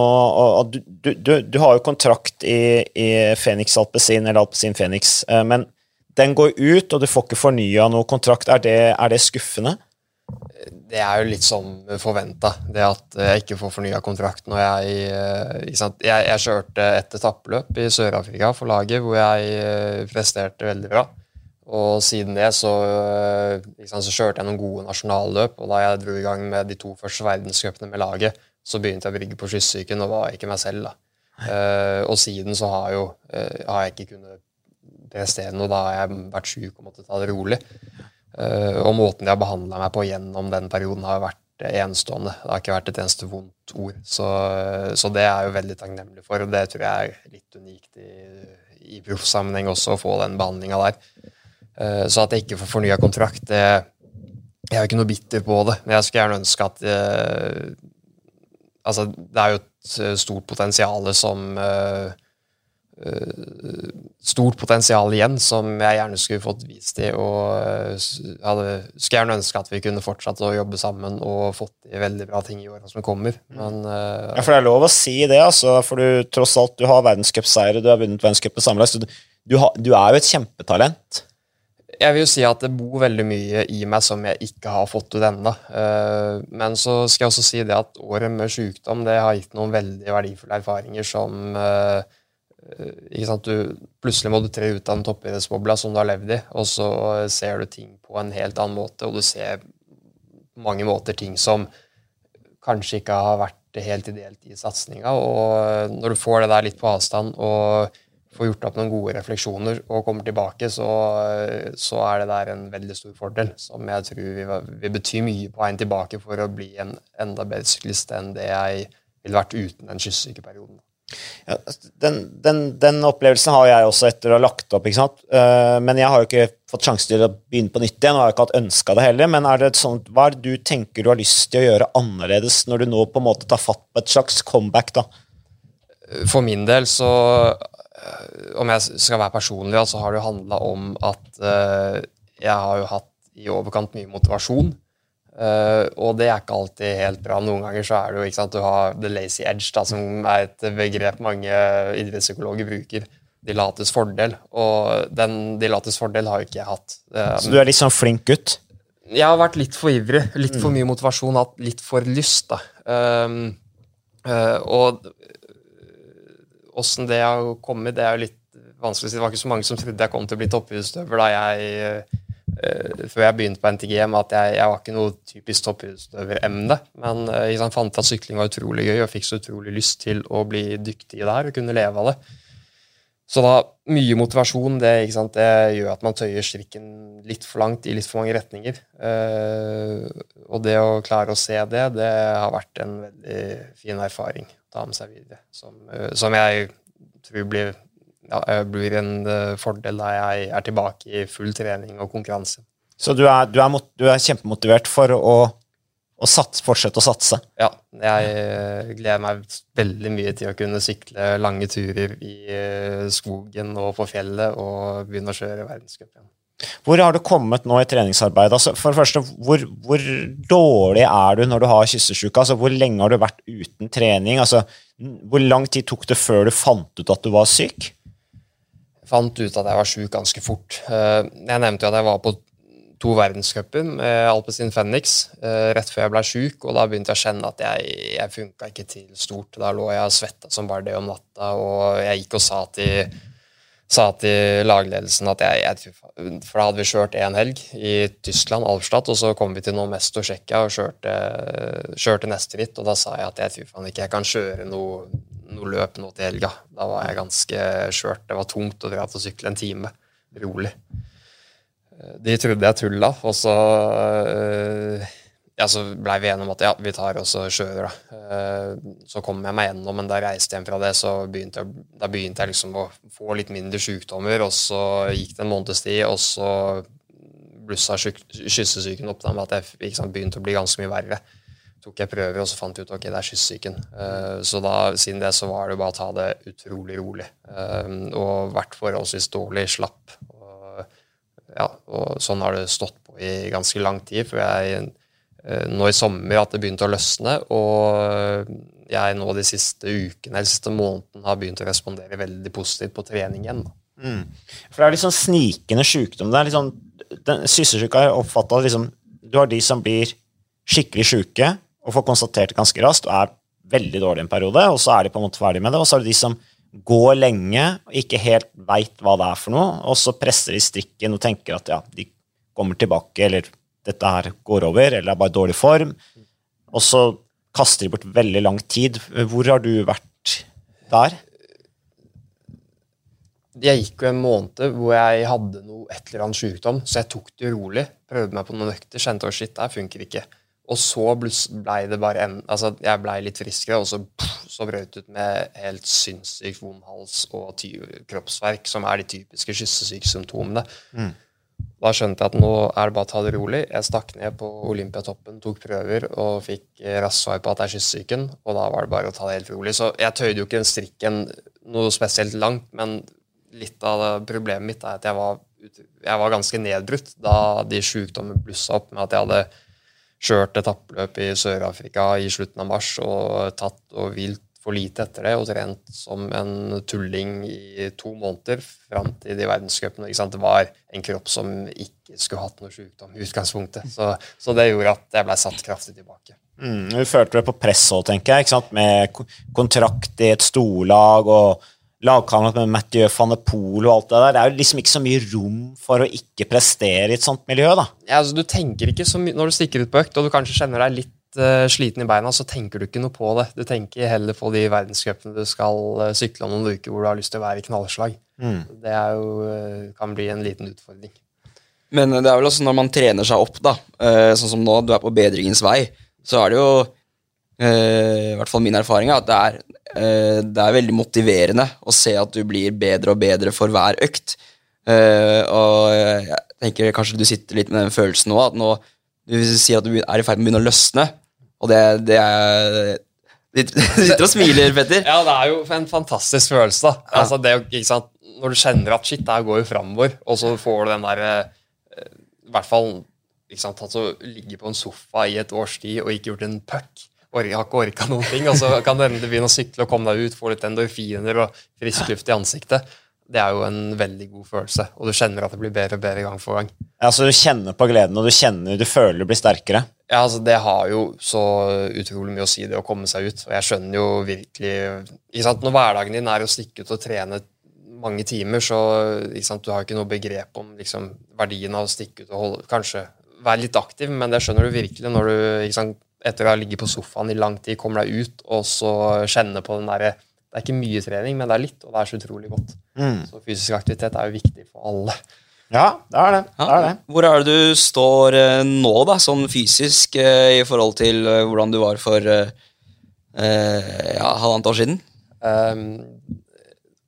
du, du, du, du, har jo kontrakt i, i Phoenix Alpezin, eller Alpezin Phoenix, uh, men den går ut, og du får ikke fornya noe kontrakt. Er det, er det, skuffende? Det er jo litt sånn forventa, det at jeg ikke får fornya kontrakt når jeg, eh, jeg Jeg, kjørte et etappeløp i Sør-Afrika for laget hvor jeg eh, presterte veldig bra. Og siden det så, eh, sant, så kjørte jeg noen gode nasjonalløp, og da jeg dro i gang med de to første verdenscupene med laget, så begynte jeg å brygge på skyssyken og var ikke meg selv. da. Uh, og siden så har, jo, uh, har jeg ikke kunnet prestere noe. Da har jeg vært sjuk og måttet ta det rolig. Uh, og måten de har behandla meg på gjennom den perioden, har vært enestående. Det har ikke vært et eneste vondt ord. Så, så, det er jeg jo veldig takknemlig for, og det tror jeg er litt unikt i, i proffsammenheng også, å få den behandlinga der. Så at jeg ikke får fornya kontrakt, det Jeg er jo ikke noe bitter på det, men jeg skulle gjerne ønske at Altså, det er jo et stort potensial som Eh, stort potensial igjen som jeg gjerne skulle fått vist til. og eh, hadde, Skulle gjerne ønske at vi kunne fortsatt å jobbe sammen og fått til veldig bra ting i åra som kommer. Men, uh, ja, For det er lov å si det, altså, for du tross alt du har verdenscupseiere, du har vunnet verdenscupen sammenlagt. Så du, du, du, er jo et kjempetalent. Jeg vil jo si at det bor veldig mye i meg som jeg ikke har fått ut ennå. Men så skal jeg også si det at året med sykdom det har gitt noen veldig verdifulle erfaringer som du, Plutselig må du tre ut av den toppidrettsbobla som du har levd i, og så ser du ting på en helt annen måte, og du ser på mange måter ting som kanskje ikke har vært helt ideelt i satsinga. Og når du får det der litt på avstand og får gjort opp noen gode refleksjoner og kommer tilbake, så, så er det der en veldig stor fordel som jeg tror vil, vil bety mye på veien tilbake for å bli en enda bedre syklist enn det jeg ville vært uten den kystsykeperioden. Ja, den, den, den, opplevelsen har jeg også etter å ha lagt opp. ikke sant? Uh, men jeg har jo ikke fått sjanse til å begynne på nytt igjen. og har ikke hatt ønska det heller, Men er det sånn, hva er det du tenker du har lyst til å gjøre annerledes når du nå på en måte tar fatt på et slags comeback? da? For min del så om jeg skal være personlig, så har det jo handla om at uh, jeg har jo hatt i overkant mye motivasjon. Uh, og det er ikke alltid helt bra. Noen ganger så er det jo ikke sant, du har the lazy edge, da, som er et begrep mange idrettspsykologer bruker. De lates fordel. Og den de lates fordel har jo ikke jeg hatt. Uh, så du er litt sånn flink gutt? Jeg har vært litt for ivrig. Litt for mm. mye motivasjon, hatt litt for lyst. da. Um, og åssen det har kommet, det er jo litt vanskelig å si. Det var ikke så mange som trodde jeg kom til å bli toppidrettsutøver da jeg uh, før jeg begynte på NTGM, at jeg, jeg var ikke noe typisk toppidrettsutøveremne. Men jeg fant at sykling var utrolig gøy, og fikk så utrolig lyst til å bli dyktig i det her og kunne leve av det. Så da, mye motivasjon det, det, gjør at man tøyer strikken litt for langt i litt for mange retninger. Uh, og det å klare å se det, det har vært en veldig fin erfaring å ta med seg videre. Som, som jeg tror blir, ja, blir en uh, fordel da jeg er tilbake i full trening og konkurranse. Så du er, du er, du er kjempemotivert for å å sats, fortsette å satse. Ja, jeg eh, gleder meg veldig mye til å kunne sykle lange turer i eh, skogen og på fjellet og begynne å kjøre verdenscupen. Hvor har du kommet nå i treningsarbeid? Altså, for det første, hvor, hvor, dårlig er du når du har kyssesjuke? Altså, hvor lenge har du vært uten trening? Altså, hvor lang tid tok det før du fant ut at du var syk? Fant ut at jeg var syk ganske fort. Eh, jeg nevnte jo at jeg var på to verdenscuper med Alpezin Phoenix eh, rett før jeg ble sjuk, og da begynte jeg å kjenne at jeg, jeg funka ikke til stort. Da lå jeg og svetta som bare det om natta, og jeg gikk og sa til, sa til lagledelsen at jeg, jeg, For da hadde vi kjørt én helg i Tyskland, Alpstadt, og så kom vi til noe mest å Tsjekkia og kjørte, kjørte, neste ritt, og da sa jeg at jeg tror faen ikke jeg kan kjøre noe, noe løp nå til helga. Da var jeg ganske skjørt. Det var tungt å dra til å sykle en time rolig. De trodde jeg tulla, og så øh, ja, så blei vi enige om at ja, vi tar oss og kjører, da. Uh, så kom jeg meg gjennom, men da jeg reiste hjem fra det, så begynte jeg, da begynte jeg liksom å få litt mindre sykdommer, og så gikk det en måneds tid, og så blussa kyssesyken opp da med at jeg liksom, begynte å bli ganske mye verre. Tok jeg prøver, og så fant jeg ut ok, det er kyssesyken. Uh, så da, siden det så var det bare å ta det utrolig rolig. Uh, og vært forholdsvis dårlig, slapp ja, og sånn har det stått på i ganske lang tid. For jeg eh, nå i sommer at det begynte å løsne, og jeg nå de siste ukene eller siste måneden har begynt å respondere veldig positivt på trening igjen. Mm. For det er sånn snikende sykdom. Det er liksom, den Sysselsyka er oppfatta liksom Du har de som blir skikkelig sjuke og får konstatert det ganske raskt og er veldig dårlig en periode, og så er de på en måte ferdig med det. Og så er det de som går lenge og ikke helt veit hva det er for noe, og så presser de strikken og tenker at ja, de kommer tilbake, eller dette her går over, eller er bare dårlig form. Og så kaster de bort veldig lang tid. Hvor har du vært der? Jeg gikk jo en måned hvor jeg hadde noe, et eller annet sykdom, så jeg tok det rolig. Prøvde meg på noen økter, kjente at shit, det funker ikke. Og så blei det bare en Altså, jeg blei litt friskere, og så, så brøt det ut med helt sinnssykt vond hals og kroppsverk, som er de typiske kyssesykesymptomene. Mm. Da skjønte jeg at nå er det bare å ta det rolig. Jeg stakk ned på Olympiatoppen, tok prøver og fikk raskt svar på at det er kyssesyken. Og da var det bare å ta det helt rolig. Så jeg tøyde jo ikke den strikken noe spesielt langt, men litt av problemet mitt er at jeg var, jeg var ganske nedbrutt da de sjukdommene blussa opp med at jeg hadde kjørt etappløp i Sør-Afrika i slutten av mars og tatt og vilt for lite etter det og trent som en tulling i to måneder fram til de verdenscupene. Det var en kropp som ikke skulle hatt noe sykdom i utgangspunktet. Så, så, det gjorde at jeg ble satt kraftig tilbake. Mm, du følte det på press òg, tenker jeg, med kontrakt i et storlag og lagkamerat med Mathieu van de Poel og alt det der. Det er jo liksom ikke så mye rom for å ikke prestere i et sånt miljø, da. Ja, altså Du tenker ikke så mye når du stikker ut på økt, og du kanskje kjenner deg litt uh, sliten i beina, så tenker du ikke noe på det. Du tenker heller på de verdenscupene du skal uh, sykle om noen uker hvor du har lyst til å være i knallslag. Mm. Det er jo, uh, kan bli en liten utfordring. Men det er vel også når man trener seg opp, da, sånn som nå, du er på bedringens vei, så er det jo i hvert fall min erfaring at det er, det er veldig motiverende å se at du blir bedre og bedre for hver økt. og jeg tenker kanskje du sitter litt med den følelsen nå, at nå du sier at du er i ferd med å begynne å løsne, og det, det er Du sitter og smiler, Petter. Ja, det er jo en fantastisk følelse, da. Altså, det, ikke sant? Når du kjenner at shit, det her går jo framover, og så får du den derre I hvert fall ikke sant, altså, ligge på en sofa i et års tid og ikke gjort en puck. Har ikke orka noen ting. Og så kan du endelig begynne å sykle og komme deg ut, få litt endorfiner og frisk luft i ansiktet det er jo en veldig god følelse, og du kjenner at det blir bedre og bedre gang for gang. Ja, Så du kjenner på gleden, og du kjenner, du føler du blir sterkere? Ja, altså Det har jo så utrolig mye å si, det å komme seg ut. Og jeg skjønner jo virkelig ikke sant, Når hverdagen din er å stikke ut og trene mange timer, så ikke sant, du har ikke noe begrep om liksom, verdien av å stikke ut og holde, kanskje være litt aktiv, men det skjønner du virkelig når du ikke sant, etter å ha ligget på sofaen i lang tid kommer deg ut og så kjenner på den derre det er ikke mye trening, men det er litt, og det er så utrolig godt. Mm. Så fysisk aktivitet er jo viktig for alle. Ja, det er det. det, er det. Hvor er det du står eh, nå, da, sånn fysisk, eh, i forhold til eh, hvordan du var for eh, ja, halvannet år siden? Um,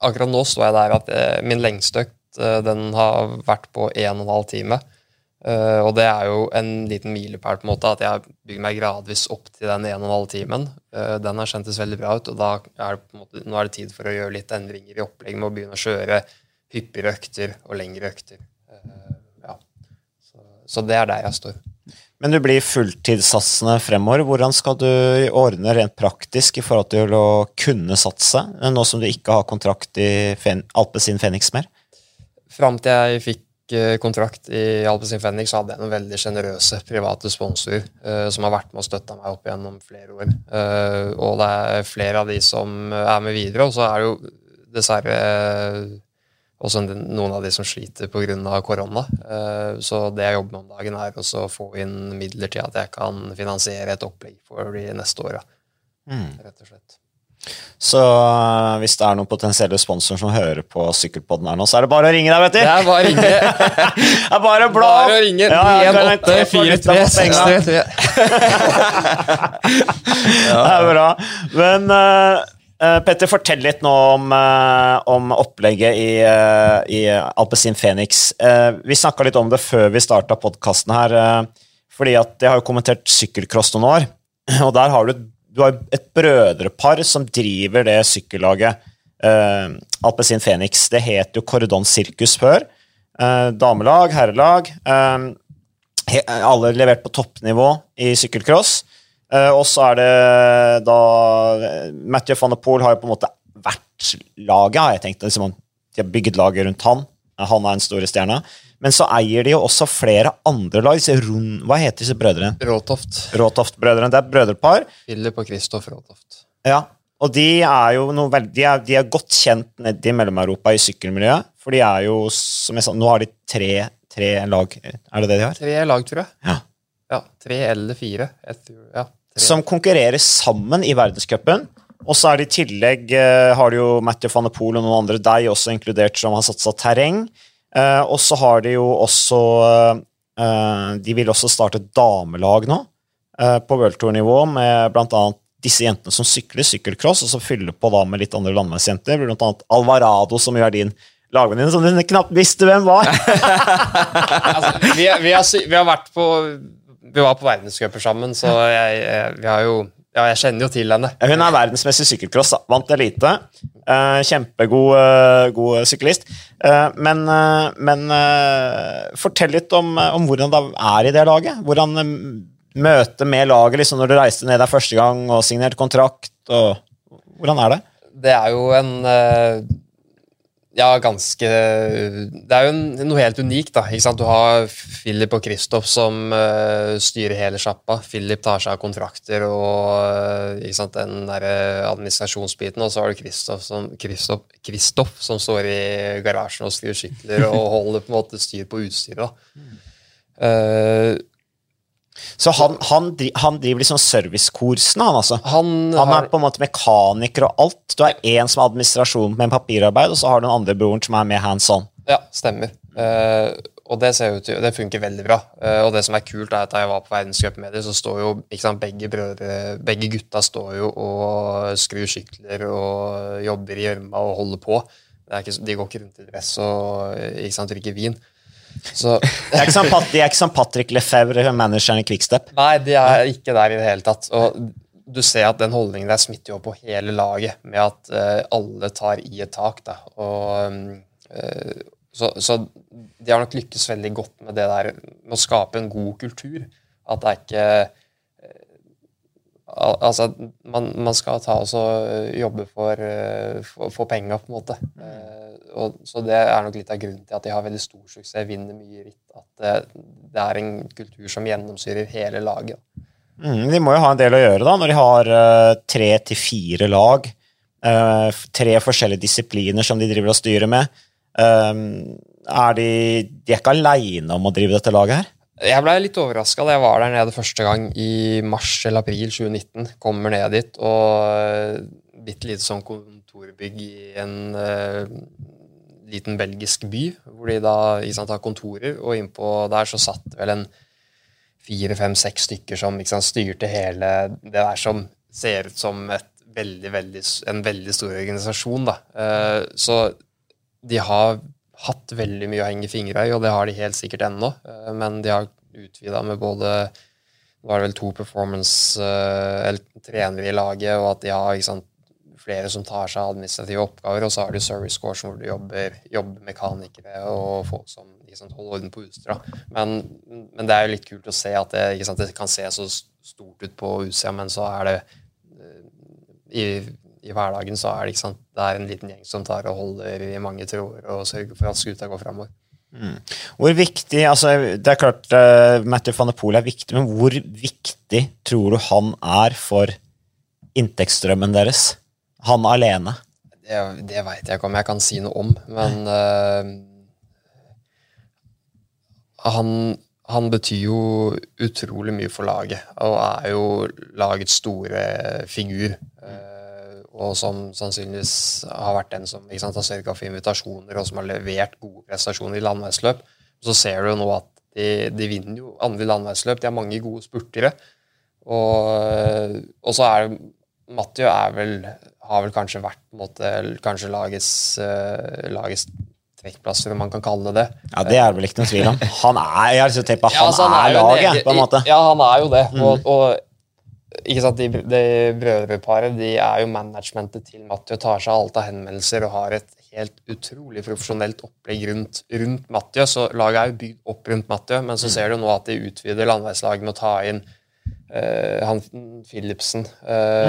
akkurat nå står jeg der at min lengste økt den har vært på 1 12 time. Uh, og det er jo en liten milepæl, på en måte, at jeg bygger meg gradvis opp til den 1 12 timen. Uh, den har kjentes veldig bra ut, og da er det måte, nå er det tid for å gjøre litt endringer i opplegget med å begynne å kjøre hyppigere økter og lengre økter. Uh, ja. så, så, det er der jeg står. Men du blir fulltidssatsende fremover. Hvordan skal du ordne rent praktisk i forhold til å kunne satse, nå som du ikke har kontrakt i Fen Alpezin Fenix mer? Fram til jeg fikk Eh, kontrakt i Alpezin Fenix, så hadde jeg noen veldig sjenerøse private sponsorer uh, som har vært med og støtta meg opp gjennom flere år. Uh, og det er flere av de som er med videre, og så er det jo dessverre også noen av de som sliter pga. korona. så det jeg jobber med om dagen, er å få inn midler til at jeg kan finansiere et opplegg for de neste åra. Mm. Rett og slett. Så uh, hvis det er noen potensielle sponsorer som hører på Sykkelpodden her nå, så er det bare å ringe deg, vet du! Det er bare å ringe. det er bare blå! Bare å ringe. Ja, ja, 1843 Det er bra. Men uh, Petter, fortell litt nå om, uh, om opplegget i, uh, i Alpezin Phoenix. vi snakka litt om det før vi starta podkasten her, fordi at jeg har jo kommentert sykkelcross noen år, og der har du et du har et brødrepar som driver det sykkellaget. Uh, Alpezin Phoenix. Det het jo Cordon Circus før. Uh, damelag, herrelag. Uh, alle levert på toppnivå i sykkelcross. Uh, og så er det da Mathieu van der Poel har jo på en måte vært laget, har jeg tenkt. Liksom, de har bygget laget rundt han. Han er den store stjerna. Men så eier de jo også flere andre lag. Hva heter disse brødrene? Råtoft. Råtoft-brødrene. Det er brødrepar. Philip og Kristoff Råtoft. Ja, og de er jo noe veldig, de er, de er godt kjent nede i Mellom-Europa i sykkelmiljøet. For de er jo, som jeg sa, nå har de tre, tre, lag. Er det det de har? Tre lag, tror jeg. Ja. ja tre eller fire. Tror, ja, som konkurrerer sammen i verdenscupen. Og så er det i tillegg uh, har de jo Matthew van de Poel og noen andre, deg også inkludert, som har satsa terreng. Uh, og så har de jo også uh, De vil også starte damelag nå, uh, på worldtour-nivå, med bl.a. disse jentene som sykler sykkelcross, og så fyller på da med litt andre landeveisjenter. Bl.a. Alvarado, som jo er din lagvenninne, som du knapt visste hvem var. altså, vi, vi, har, vi, har, vært på Vi var på verdenscuper sammen, så jeg, vi har jo ja, jeg kjenner jo til henne. Hun er verdensmessig sykkelcross. Vant elite. Uh, kjempegod uh, god syklist. Uh, men, men fortell litt om, om, hvordan det er i det laget. Hvordan møtet med laget liksom når du reiste ned der første gang og signerte kontrakt. Og, hvordan er det? Det er jo en ja, ganske Det er jo noe helt unikt. da, ikke sant? Du har Philip og Kristoff som uh, styrer hele sjappa. Philip tar seg av kontrakter og uh, ikke sant, den der administrasjonsbiten. Og så har du Kristoff som, Christoph, som står i garasjen og skrur sykler og holder på en måte styr på utstyret. Uh, Så han, han, han driver liksom servicekursene, han altså? Han, Han er på en måte mekaniker og alt. Du har én som har administrasjon med en papirarbeid, og så har du den andre broren som er med hands on. Ja, stemmer. Uh, og det ser ut det funker veldig bra. Uh, og det som er kult, er at da jeg var på verdenscupmedier, så står jo ikke sant, begge, brødre, begge gutta står jo og skrur sykler og jobber i gjørma og holder på. Det ikke, de går ikke rundt i dress og ikke sant, drikker vin. Så Det er ikke som, de er ikke som Patrick Lefebvre, manageren i Quickstep. Nei, de er ikke der i det hele tatt. Og du ser at den holdningen der smitter jo på hele laget, med at uh, alle tar i et tak. Da. Og, eh, så, så de har nok lykkes veldig godt med det der med å skape en god kultur. At det er ikke Altså, man, man skal ta og jobbe for, eh, for, for penga, på en måte. Eh, og, så det er nok litt av grunnen til at de har veldig stor suksess, vinner mye ritt. At det, det er en kultur som gjennomsyrer hele laget. Mm, de må jo ha en del å gjøre da, når de har uh, tre til fire lag. Uh, tre forskjellige disipliner som de driver og styrer med. Uh, er de, de er ikke aleine om å drive dette laget her? Jeg ble litt overraska da jeg var der nede første gang i mars eller april 2019. Kommer ned dit, og bitte lite sånn kontorbygg i en uh, liten belgisk by, hvor de da sant, har kontorer, og innpå der så satt vel en fire, fem, seks stykker som sant, styrte hele det der som ser ut som veldig, veldig, en veldig stor organisasjon. Da. Uh, så de har hatt veldig mye å henge fingre i, og det har de helt sikkert ennå. Eh, Men de har utvida med både Nå er det vel to performance eh, eller trenere i laget, og at de har sant, flere som tar seg av administrative oppgaver. Og så har du service course hvor du jobber, jobber mekanikere og folk som sant, holder orden på utstyret. Men, men det er jo litt kult å se at det, sant, det kan se så stort ut på utsida, men så er det eh, i, i hverdagen så er det ikke sant, det er en liten gjeng som tar og holder i mange tråder og sørger for at skuta går framover. Hvor viktig, altså Det er klart uh, Matthew van der Poel er viktig, men hvor viktig tror du han er for inntektsstrømmen deres? Han alene. Det, det veit jeg ikke om jeg kan si noe om, men uh, han, han betyr jo utrolig mye for laget, og er jo lagets store figur. Eh, og som sannsynligvis har vært den som sant, har sørga for invitasjoner, og som har levert gode prestasjoner i landeveisløp. Så ser du jo nå at de, de vinner jo andre landeveisløp. De har mange gode spurtere. Og, og så er Mathieu er vel, har vel kanskje vært måte, kanskje lagets, uh, lagets trekkplasser, om man kan kalle det det. Ja, Det er vel ikke noen tvil om. Han er, jeg har tenkt på, Ja, han er, er, laget, på en måte. Mm. Ja, han er jo det. Og, og ikke sant, de, de brødreparet de er jo managementet til Mathieu, tar seg av alt av henvendelser og har et helt utrolig profesjonelt opplegg rundt, rundt Mathieu. Så laget er jo bygd opp rundt Mathieu, men så Mm. ser du nå at de utvider landeveislaget med å ta inn eh, han Philipsen. Uh,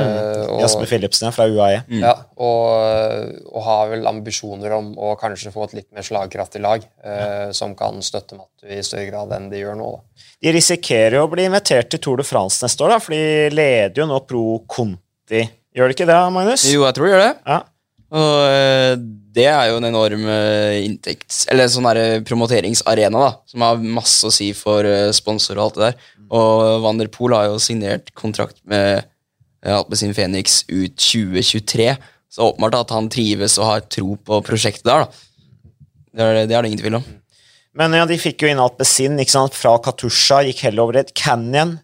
Mm. Jasper Philipsen ja, fra UAE. ja, og, og har vel ambisjoner om å kanskje få et litt mer slagkraftig lag eh, som kan støtte Mattu i større grad enn de gjør nå. Da. De risikerer jo å bli invitert til Tour de France neste år, da, for de leder jo nå Pro Conti. Gjør de ikke det, Magnus? Jo, jeg tror de gjør det. Ja. Og eh, det er jo en enorm eh, inntekts... Eller sånn der promoteringsarena, da, som har masse å si for sponsorer sponsor og alt det der. Og Van der Poel har jo signert kontrakt med eh, Alpecin Phoenix ut 2023. Så åpenbart at han trives og har tro på prosjektet der, da. Det er det, det er ingen tvil om. Men ja, de fikk jo inn Alpezin ikke fra Katusha, gikk heller over et Canyon.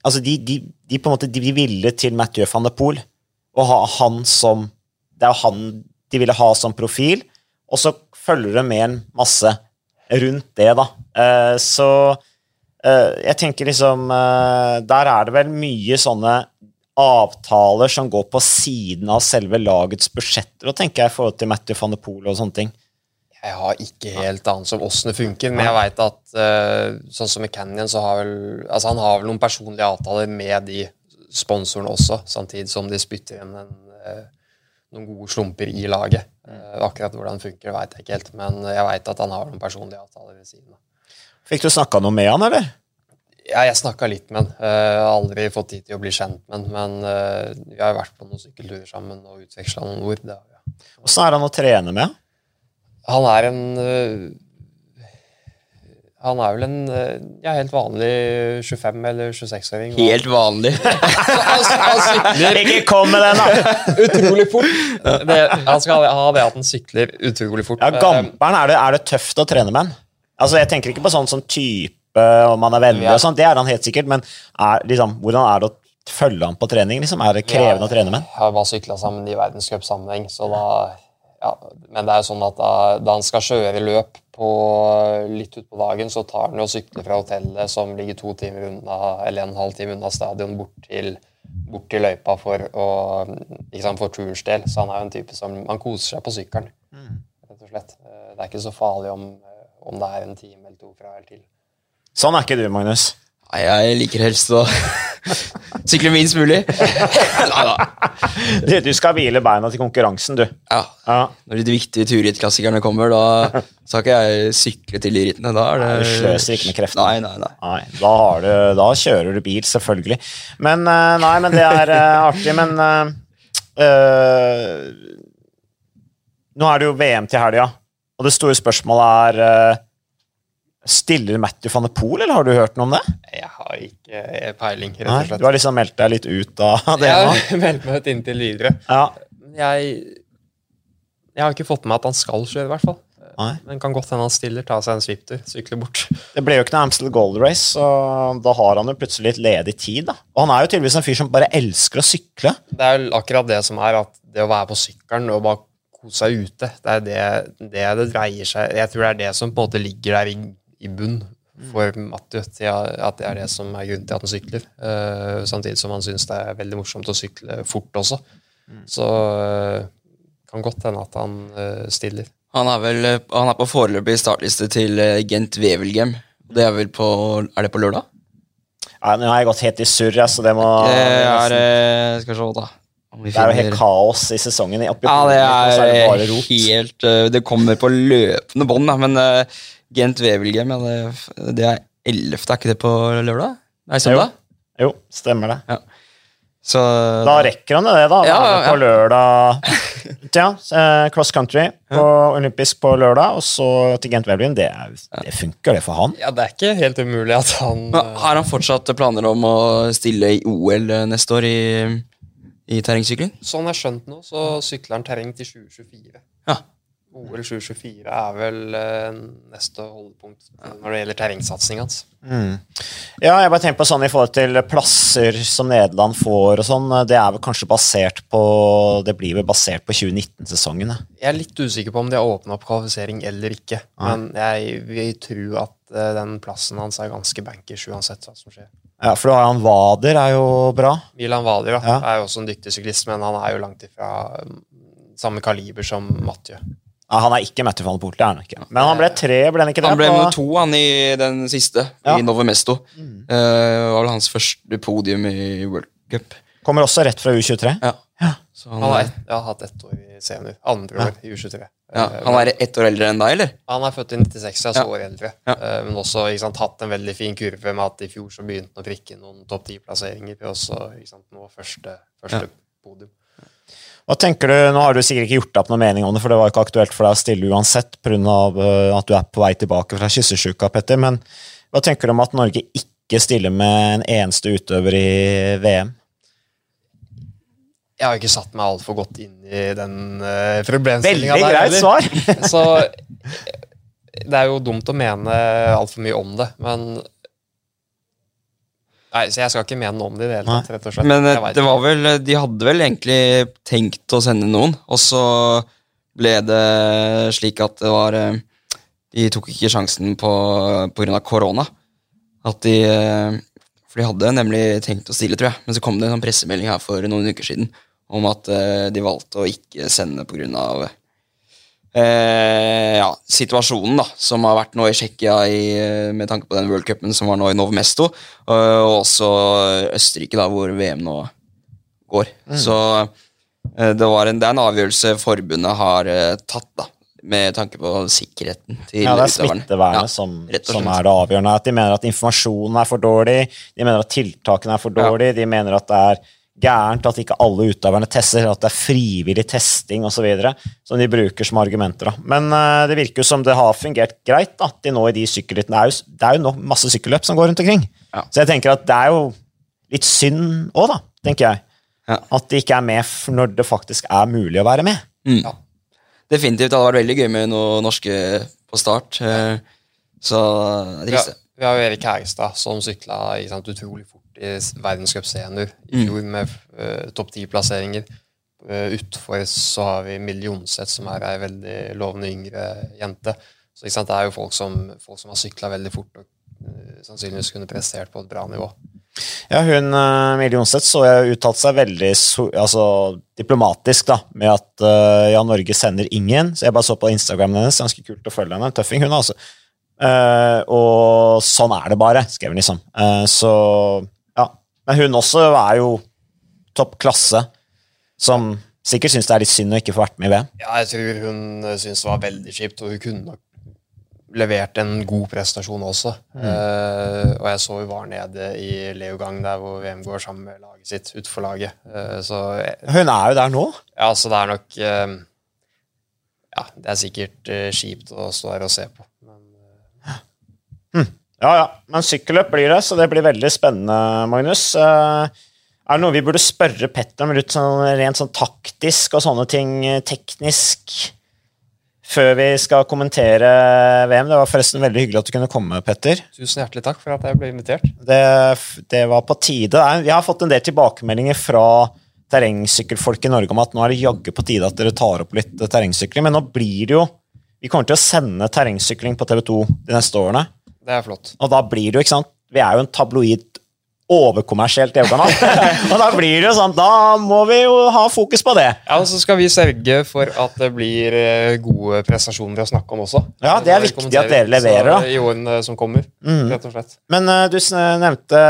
Altså, de, de, de på en måte de ville til Mathieu van der Poel og ha han som Det er jo han de ville ha som profil, og så følger det med en masse rundt det, da. Eh, så eh, jeg tenker liksom eh, Der er det vel mye sånne avtaler som går på siden av selve lagets budsjetter, og tenker jeg i forhold til Matthew van der Poel og sånne ting. Jeg har ikke helt annet som åssen det funker, men jeg veit at sånn som i Canyon, så har vel Altså, han har vel noen personlige avtaler med de sponsorene også, samtidig som de spytter inn en, noen gode slumper i laget. Eh, akkurat hvordan det funker, veit jeg ikke helt, men jeg veit at han har noen personlige avtaler ved siden av. Fikk du snakka noe med han, eller? Ja, jeg snakka litt med han. Uh, aldri fått tid til å bli kjent med han, men uh, vi har vært på noen sykkelturer sammen og utveksla noen ord. Åssen er han å trene med? Han er en øh, Han er vel en eh, ja, helt vanlig 25- eller 26-åring. Helt vanlig. Han, han sykler Ikke kom med den, da! utrolig fort. Det, han skal ha det at han sykler utrolig fort. Ja, Gamperen, er det, er det tøft å trene med han? Altså, Jeg tenker ikke på sånn som type, om han er vennlig og sånn, det er han helt sikkert, men er, liksom, hvordan er det å følge han på trening? liksom? Er det krevende å trene med han? Jeg har bare sykla sammen i verdenscupsammenheng, så da ja, Men det er jo sånn at da, da han skal kjøre løp på litt utpå dagen, så tar han jo sykler fra hotellet som ligger to timer unna, eller en halv time unna stadion, bort til, bort til løypa for, å, sant, for turens del. Så han er jo en type som Han koser seg på sykkelen, rett og slett. Det er ikke så farlig om, om det er en time eller to fra eller til. Sånn er ikke du, Magnus. Nei, jeg liker helst å sykle minst mulig. Nei da. Du, du skal hvile beina til konkurransen, du. Ja. Ja. Når de viktige turrittklassikerne kommer, da skal ikke jeg sykle til de rittene. Da er det Nei, du sløser ikke med kreftene. Nei, nei, nei. Nei, da, har du, da kjører du bil, selvfølgelig. Men eh, Nei, men det er eh, artig, men eh, Nå er det jo VM til helga, og det store spørsmålet er Stiller Matthew van de Poel, eller har du hørt noe om det? Jeg har ikke peiling, rett og slett. du har liksom meldt deg litt ut av det Jeg har meldt meg ut inntil videre. Ja. Jeg, jeg har ikke fått med meg at han skal kjøre, i hvert fall. Nei. Men kan godt hende han stiller, tar seg en sviptur, sykler bort. Det ble jo ikke noe Amstel Gold Race, så da har han jo plutselig litt ledig tid. da. Og han er jo tydeligvis en fyr som bare elsker å sykle. Det er jo akkurat det som er at det å være på sykkelen og bare kose seg ute, det er det, det det dreier seg Jeg tror det er det som på en måte ligger der i, i bunn for Matthew, til at det er det som er grunnen til at han sykler. Eh, samtidig som han syns det er veldig morsomt å sykle fort også. Så uh, kan godt hende at han eh, stiller. Han er vel eh, han er på foreløpig startliste til eh, Gent Wevelgem. Det er vel på Er det på lørdag? Nå har jeg gått helt i surr, så det må Det er eh, Skal vi se, da. Vi Det er jo helt kaos i sesongen. Oppi Ja, det er det er rot. helt eh, Det kommer på løpende bånd. Men eh, Gent Wevelgem, ja, det, det er 11., er ikke det på lørdag? Nei, søndag? Jo, stemmer det. Så Da rekker han det, da. Ja, Være ja, På lørdag ja, eh, cross country på olympisk på lørdag, og så til Gent Wevelgem. Det, det funker, det for han. Ja, det er ikke helt umulig at han Men Har han fortsatt planer om å stille i OL neste år i, i terrengsykling? Sånn jeg har skjønt nå, så sykler han terreng til 2024. Ja. OL 2024 er vel eh, neste holdepunkt når det gjelder terrengsatsing hans. Ja, jeg bare tenker på sånn i forhold til plasser som Nederland får og sånn. Det er vel kanskje basert på Det blir vel basert på 2019-sesongen. ja. Jeg er litt usikker på om de har åpna opp kvalifisering eller ikke. Men jeg vil tro at eh, den plassen hans er ganske bankers uansett hva som skjer. Ja, for du har han Wader, er jo bra. Milan Wader ja. Ja. er jo også en dyktig syklist, men han er jo langt ifra mm, samme kaliber som Mathieu. Ja, han er ikke Matthew van det er han ikke. Men han ble tre, ble han ikke det? Han ble nummer to han i den siste, Ja. i Novemesto. Mm. Uh, Det var vel hans første podium i World Cup. Kommer også rett fra U23. Ja. Ja. Så han, Han har, er, ett- ja, hatt ett år i senior. Andre år i U23. ja, Eh, han er ett år eldre enn deg, eller? Han er født i 96, altså Ja. år eldre. Ja. Eh, Men også ikke sant, hatt en veldig fin kurve med at i fjor så begynte han å prikke noen topp ti-plasseringer. Og så sant, nå første, første podium. Hva tenker du, Nå har du sikkert ikke gjort deg opp noen mening om det, for det var ikke aktuelt for deg å stille uansett pga. at du er på vei tilbake fra kyssesjuka, Petter. Men hva tenker du om at Norge ikke stiller med en eneste utøver i VM? Jeg har ikke satt meg altfor godt inn i den uh, problemstillinga Veldig greit svar! Så eh, det er jo dumt å mene altfor mye om det, men Nei, så jeg skal ikke mene noe om det i det hele tatt, rett og slett. Men eh, det var vel De hadde vel egentlig tenkt å sende noen, og så ble det slik at det var eh, De tok ikke sjansen på pga. korona. At de eh, For de hadde nemlig tenkt å stille, tror jeg. Men så kom det en sånn pressemelding her for noen uker siden om at eh, de valgte å ikke sende pga. Eh, ja, situasjonen da, som har vært nå i Tsjekkia eh, med tanke på den worldcupen som var nå i Novmesto, og, og også Østerrike, da, hvor VM nå går. Så eh, det, var en, det er en avgjørelse forbundet har eh, tatt, da, med tanke på sikkerheten til Ja, det er smittevernet Ja, som, som er det avgjørende. At de mener at informasjonen er for dårlig, de mener at tiltakene er for Ja. de mener at det er gærent at ikke alle utøverne tester, at det er frivillig testing osv. som de bruker som argumenter. Da. Men uh, det virker jo som det har fungert greit da, de nå i de sykkelrittene. Det er jo, det er jo masse sykkelløp som går rundt omkring. Ja. Så jeg tenker at det er jo litt synd òg, da, tenker jeg. Ja. At de ikke er med når det faktisk er mulig å være med. Mm. Definitivt. Det hadde vært veldig gøy med noen norske på start. eh, Så det er Ja, vi har jo Erik Hægestad som sykla utrolig fort i verdenscupscener i fjor med uh, topp ti-plasseringer. Uh, Utfor så har vi Millie Jonseth, som er ei veldig lovende yngre jente. Så sant, det er jo folk som, folk som har sykla veldig fort og uh, sannsynligvis kunne prestert på et bra nivå. Ja, hun Millie Jonseth så jeg uttalte seg veldig altså, diplomatisk da, med at uh, ja, Norge sender ingen. Så jeg bare så på Instagramen hennes. Ganske kult å følge henne. En tøffing, hun, altså. Uh, og sånn er det bare, skrev hun liksom. Uh, så. Men hun også er jo topp klasse, som sikkert syns det er litt synd å ikke få vært med i VM. Ja, jeg tror hun syns det var veldig kjipt, og hun kunne nok levert en god prestasjon også. Eh, og jeg så hun var nede i Leogang, der hvor VM går sammen med laget sitt, utenfor laget. Uh, så Hun er jo der nå. ja, så det er nok uh, Ja, det er sikkert eh, kjipt å stå her og se på. Men eh, Ja, ja. Men sykkelløp blir det, så det blir veldig spennende, Magnus. Eh, er det noe vi burde spørre Petter om litt sånn, rent sånn taktisk og sånne ting, eh, teknisk, før vi skal kommentere VM? Det var forresten veldig hyggelig at du kunne komme, Petter. tusen hjertelig takk for at jeg ble invitert. Det, det var på tide. Vi har fått en del tilbakemeldinger fra terrengsykkelfolk i Norge om at nå er det jaggu på tide at dere tar opp litt terrengsykling, men nå blir det jo Vi kommer til å sende terrengsykling på TV2 de neste årene. Det er flott. Og da blir det jo, ikke sant Vi er jo en tabloid overkommersiell TV-kanal. og da blir det jo sånn Da må vi jo ha fokus på det. Ja, og Så skal vi sørge for at det blir eh, gode prestasjoner å snakke om også. Ja, det er viktig at dere leverer, da. I årene som kommer, rett og slett. Men uh, du nevnte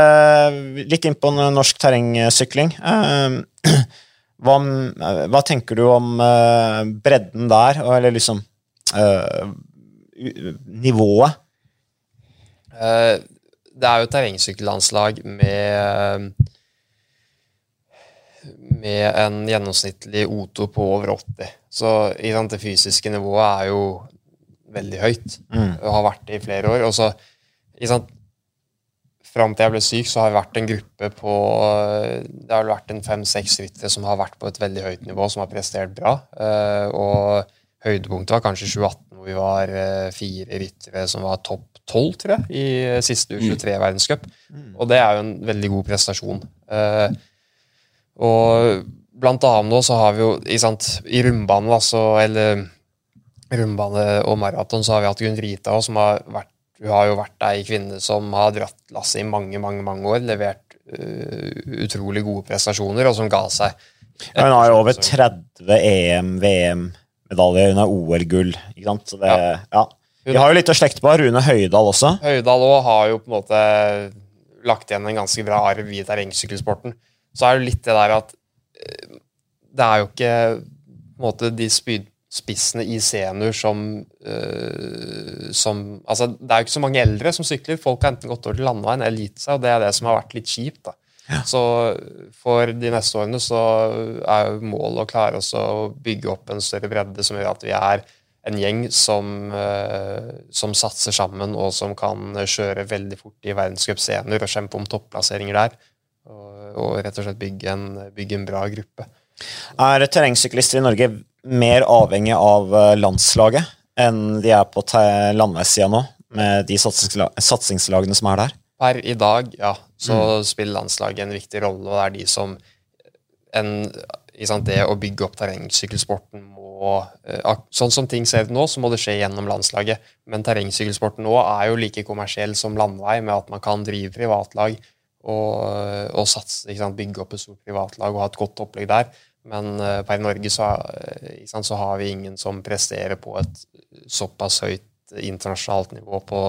litt inn på norsk terrengsykling. Uh, hva, eh, hva tenker du om uh, bredden der, eller liksom eh, nivået? Eh, det er jo terrengsykkellandslag med med en gjennomsnittlig O2 på over 80. Så sant, det fysiske nivået er jo veldig høyt. Og har vært det i flere år. Og så, sant, Fram til jeg ble syk, så har det vært en gruppe på Det har vært en fem-seks ryttere som har vært på et veldig høyt nivå, som har prestert bra. Eh, og høydepunktet var kanskje 2018, hvor vi var eh, fire ryttere som var topp 12, tror jeg, i eh, siste U23-verdenscup. Og det er jo en veldig god prestasjon. Eh, og blant annet nå så har vi jo sant, I rundbanen, altså, eller rundbane og maraton, så har vi hatt Gunn Rita som har vært hun har jo vært ei kvinne som har dratt lasset i mange mange, mange år. Levert uh, utrolig gode prestasjoner, og som ga seg. Ja, hun har jo over 30 EM, VM-medaljer, hun har OL-gull. ikke sant? Så det, ja. Vi har jo litt å slekte på. Rune Høydahl også. Høydal òg har jo på en måte lagt igjen en ganske bra arv i terrengsykkelsporten. Så er det litt det der at eh, det er jo ikke på en måte de spydspissene i senior som, øh, som Altså, det er jo ikke så mange eldre som sykler. Folk har enten gått over til landeveien eller gitt seg, og det er det som har vært litt kjipt. da. Så for de neste årene så er jo målet å klare oss å bygge opp en større bredde som gjør at vi er en gjeng som, eh, som satser sammen, og som kan kjøre veldig fort i verdenscupscener og kjempe om topplasseringer der. Og, og rett og slett bygge en, bygge en bra gruppe. Er terrengsyklister i Norge mer avhengig av eh, landslaget enn de er på landeveissida nå, med de satsingslagene som er der? Per i dag, ja, så spiller landslaget en viktig rolle, og det er de som en, sant, Det å bygge opp terrengsykkelsporten må eh, Sånn som ting ser ut nå, så må det skje gjennom landslaget. Men terrengsykkelsporten nå er jo like kommersiell som landvei, med at man kan drive privatlag og, og satse, bygge opp et stort privatlag og ha et godt opplegg der. Men eh, per Norge så, eh, sant, så har vi ingen som presterer på et såpass høyt internasjonalt nivå på,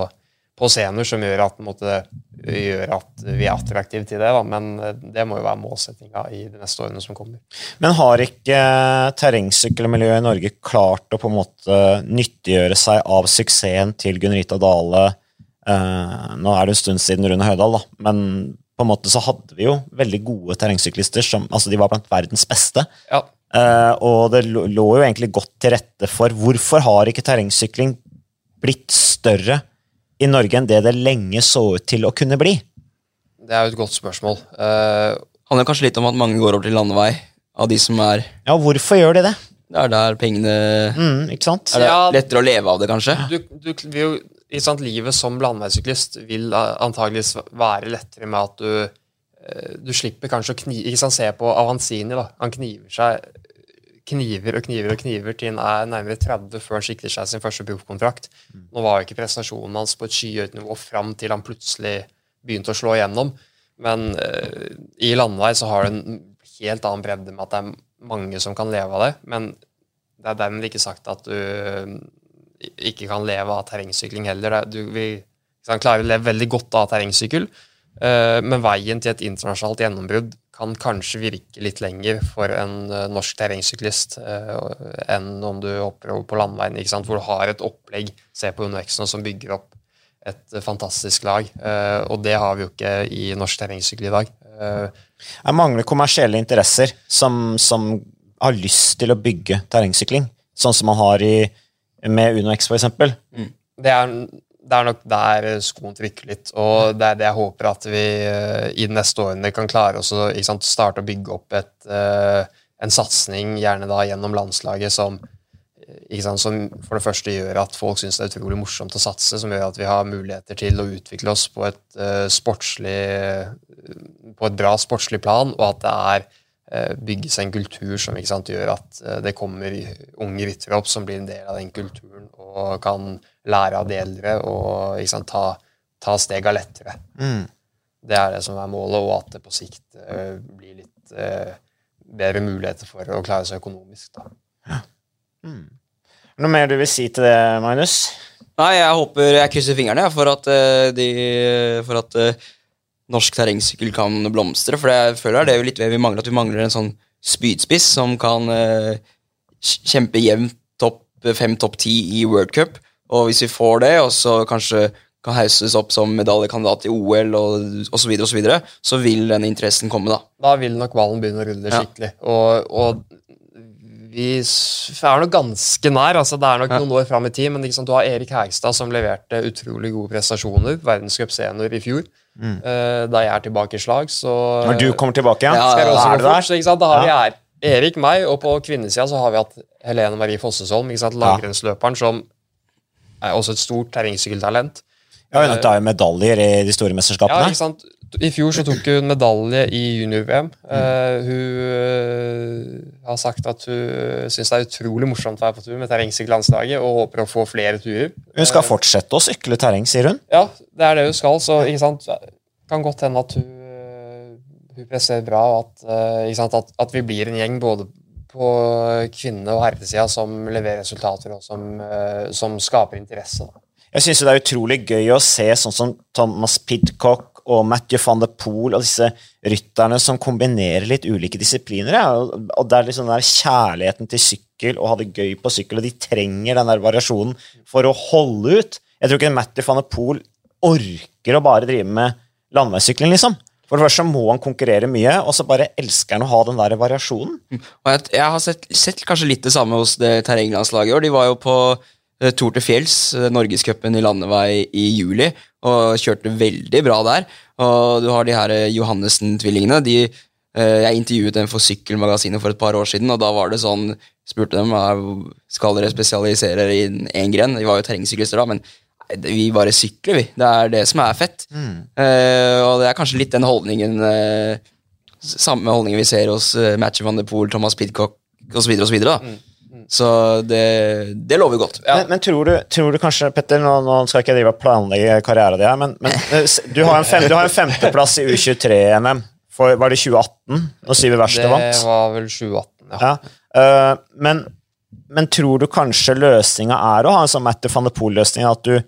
på scener som gjør at, måte, gjør at vi er attraktive til det. Da. Men eh, det må jo være målsettinga i de neste årene som kommer. Men har ikke eh, terrengsykkelmiljøet i Norge klart å på en måte nyttiggjøre seg av suksessen til Gunn-Rita Dale? Eh, nå er det en stund siden Rune Høydahl, da, men på en måte så hadde vi jo veldig gode terrengsyklister som altså de var blant verdens beste. Ja. Eh, og det lå jo egentlig godt til rette for Hvorfor har ikke terrengsykling blitt større i Norge enn det det lenge så ut til å kunne bli? Det er jo et godt spørsmål. Uh, handler kanskje litt om at mange går over til landevei, av de som er Ja, hvorfor gjør de det? Det er der pengene Mm, ikke sant? Er det Ja. lettere å leve av det, kanskje? du, du vil jo ikke sant, Livet som landeveissyklist vil antageligvis være lettere med at du eh, du slipper kanskje å knive ikke sant, Se på Avanzini, da, Han kniver seg kniver og kniver og kniver til han er nærmere 30 før han sikrer seg sin første proffkontrakt. Nå var jo ikke prestasjonen hans på et skyhøyt nivå fram til han plutselig begynte å slå igjennom. Men uh, i landevei så har du en helt annen bredde med at det er mange som kan leve av det. Men det er dermed ikke sagt at du eh, ikke kan leve av terrengsykling heller. Er- Du vil ikke klare å leve veldig godt av terrengsykkel, uh, men veien til et internasjonalt gjennombrudd kan kanskje virke litt lenger for en eh, norsk terrengsyklist eh, enn om du hopper over på landveien, ikke sant? hvor du har et opplegg, se på UnoX nå, som bygger opp et eh, fantastisk lag. Eh, og det har vi jo ikke i norsk terrengsykkel i dag. Eh, Jeg mangler kommersielle interesser som, som har lyst til å bygge terrengsykling, sånn som man har i, med UnoX, for eksempel. det er, det er nok der skoen trykker litt, og det er det jeg håper at vi eh, i de neste årene kan klare oss å starte å bygge opp et, eh, en satsing, gjerne da gjennom landslaget, som, eh, sant, som for det første gjør at folk syns det er utrolig morsomt å satse, som gjør at vi har muligheter til å utvikle oss på et sportslig på et bra sportslig plan, og at det er bygges en kultur som sant, gjør at det kommer unge ryttere opp som blir en del av den kulturen og kan lære av de eldre og liksom, ta, ta stega lettere. Mm. Det er det som er målet, og at det på sikt uh, blir litt uh, bedre muligheter for å klare seg økonomisk. Da. Noe mer du vil si til det, Magnus? Nei, jeg håper Jeg krysser fingrene for at, uh, de, for at norsk terrengsykkel kan blomstre. For jeg føler det er jo litt ved vi mangler, at vi mangler en sånn spydspiss som kan kjempe jevnt fem, topp ti i World Cup. Og hvis vi får det, og så kanskje kan hauses opp som medaljekandidat i OL og osv., så, videre, og så, videre, så vil den interessen komme, da. da vil nok ballen begynne å rulle Ja. skikkelig. Og, og vi er nok ganske nær. altså Det er nok Ja. noen år fram i tid, men liksom, du har Erik Hægstad som leverte utrolig gode prestasjoner. Verdenscup senior i fjor. Eh, da jeg er tilbake i slag, så Når du kommer tilbake igjen, Ja, skal jeg også er gå du fort. der. Så, ikke sant, da har Ja. vi er, Erik, meg, og på kvinnesida så har vi hatt Helene Marie Fossesholm, ikke sant, langrennsløperen, som er også et stort terrengsykkeltalent. Ja, hun tar jo medaljer i de store mesterskapene. Ja, ikke sant? I fjor så tok hun medalje i junior-VM. Eh, hun uh, har sagt at hun syns det er utrolig morsomt å være på tur med terrengsykkellandslaget og håper å få flere turer. Hun skal fortsette å sykle terreng, sier hun. Ja, det er det hun skal, så ikke sant? kan godt hende at hun, hun presterer bra, og at, eh, sant? At, at vi blir en gjeng både på kvinne- og herresida som leverer resultater og som, eh, som skaper interesse. Da. Jeg syns det er utrolig gøy å se sånn som Thomas Pidcock og Matthew van der Poel og disse rytterne som kombinerer litt ulike disipliner. Ja. og- det er liksom den der kjærligheten til sykkel og ha det gøy på sykkel, og de trenger den der variasjonen for å holde ut. Jeg tror ikke Matthew van der Poel orker å bare drive med landeveissykling, liksom. For det første må han konkurrere mye, og så bare elsker han å ha den der variasjonen. Og jeg, jeg har sett, sett kanskje litt det samme hos det terrenglandslaget i år. De var jo på eh, Tour til Fjells, eh, Norgescupen i landevei i juli, og kjørte veldig bra der. Og du har de her eh, Johannessen-tvillingene. De, eh, jeg intervjuet dem for Sykkelmagasinet for et par år siden, og da var det sånn Spurte dem skal dere spesialisere i én gren. De var jo terrengsyklister da, men vi bare sykler, vi. Det er det som er fett. Eh, og det er kanskje litt den holdningen uh, samme holdningen vi ser hos uh, Matcher van de Poel, Thomas Pidcock osv. Så, videre, og så det, det lover godt. Ja. Men, men tror, du, tror du kanskje, Petter, nå, nå skal ikke jeg drive og planlegge karrieren din, men, men eh, du, har en fem, du har en femteplass i U23-NM. For, var det 2018? Når Siver Verste Det var vel 2018, ja. Ja. Uh, men, men tror du kanskje løsninga er å ha en sånn Matter van de Poel-løsning? At, du-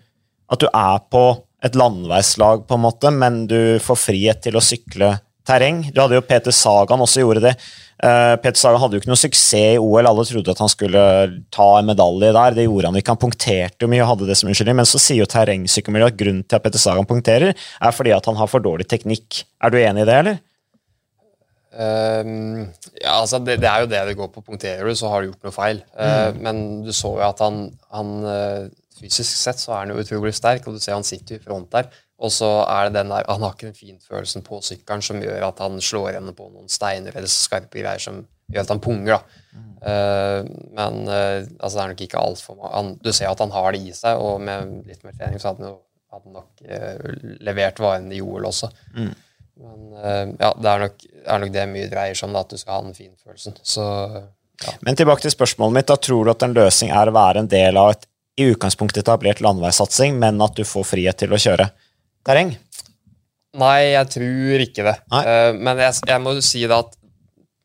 at du er på et landeveislag, på en måte, men du får frihet til å sykle terreng? Du hadde jo Peter Sagan også gjorde det. Uh, Peter Sagan hadde jo ikke noe suksess i OL. Alle trodde at han skulle ta en medalje der. Det gjorde han ikke. Han punkterte jo mye og hadde det som unnskyldning, men så sier jo terrengsykkelmiljøet at grunnen til at Peter Sagan punkterer, er fordi at han har for dårlig teknikk. Er du enig i det, eller? Um, ja, altså det, det, er jo det det går på. Punkterer du, så har du gjort noe feil. Mm. Uh, men du så jo at han, han uh, Fysisk sett så er han jo utrolig sterk, og du ser han sitter i front der. Og så er det den der, Han har ikke den finfølelsen på sykkelen som gjør at han slår henne på noen steiner eller skarpe greier som gjør at han punger. da. Mm. Uh, men uh, altså det er nok ikke altfor han, Du ser at han har det i seg, og med litt mer trening så hadde han, jo, hadde nok uh, levert varene i OL også. Mm. Men ja, det er, nok, er nok det mye dreier seg om, da, at du skal ha den finfølelsen. Så, ja. Men tilbake til spørsmålet mitt. da Tror du at en løsning er å være en del av et i utgangspunktet etablert landeveissatsing, men at du får frihet til å kjøre terreng? Nei, jeg tror ikke det. Uh, men jeg, jeg, må jo si det at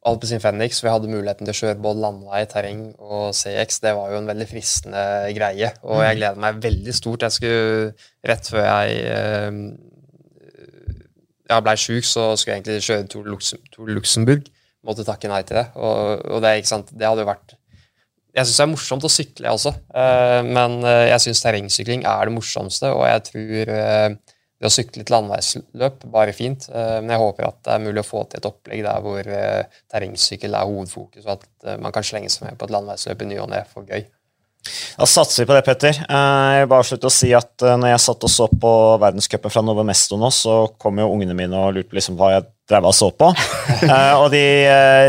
Alpezin Fenix, vi hadde muligheten til å kjøre både landevei, terreng og CX, det var jo en veldig fristende greie. Og jeg mm. gleder meg veldig stort. Jeg skulle, Rett før jeg uh, jeg blei sjuk, så skulle jeg egentlig kjøre til Tour Luxembourg. Måtte takke nei til det. Og, og det, det, hadde jo vært Jeg syns det er morsomt å sykle, jeg også. Uh, men jeg syns terrengsykling er det morsomste, og jeg tror det å sykle et landeveisløp, bare fint. Eh, men jeg håper at det er mulig å få til et opplegg der hvor eh, terrengsykkel er hovedfokus, og at eh, man kan slenge seg med på et landeveisløp i ny og ne for gøy. Da satser vi på det, Petter. Jeg vil bare slutte å si at når jeg satt og så på verdenscupen fra Novemesto nå, så kom jo ungene mine og lurte på liksom hva jeg og så på. og de,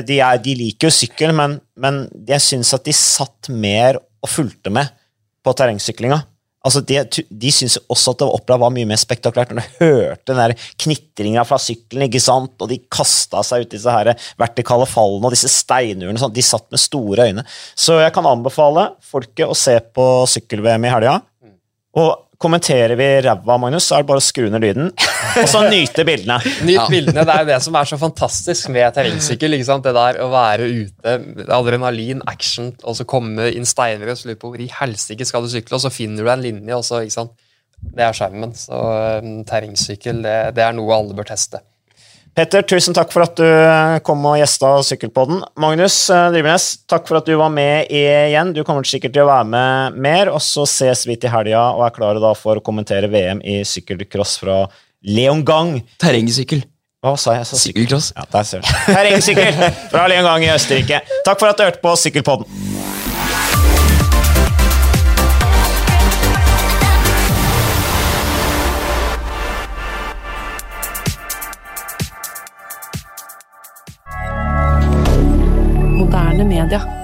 de, er, de, liker jo sykkel, men, men jeg syns at de satt mer og fulgte med på terrengsyklinga. Altså, De, de syntes også at det opera var mye mer spektakulært når de hørte den der knitringa fra sykkelen, ikke sant? og de kasta seg ut i disse her vertikale fallene og disse steinurene. Sånn. De satt med store øyne. Så jeg kan anbefale folket å se på sykkel-VM i helga. Og kommenterer vi ræva, Magnus, så er det bare å skru ned lyden og så nyte bildene. Nyt bildene, Det er jo det som er så fantastisk med terrengsykkel. Det der å være ute, adrenalin, action, og så komme inn steiner og lurer på hvor i helsike skal du sykle, og så finner du en linje, og så, ikke sant? Det er skjermen. Så um, terrengsykkel, det, det er noe alle bør teste. Petter, tusen takk for at du eh, kom og gjesta Sykkelpodden. Magnus eh, Drivenes, takk for at du var med igjen. Du kommer sikkert til å være med mer, og så ses vi til helga og er klare da for å kommentere VM i sykkelcross fra Leongang. Terrengsykkel. Hva sa jeg? Sykkelcross. Ja, der ser du. Terrengsykkel fra Leongang i Østerrike. Takk for at du hørte på Sykkelpodden. Moderne media.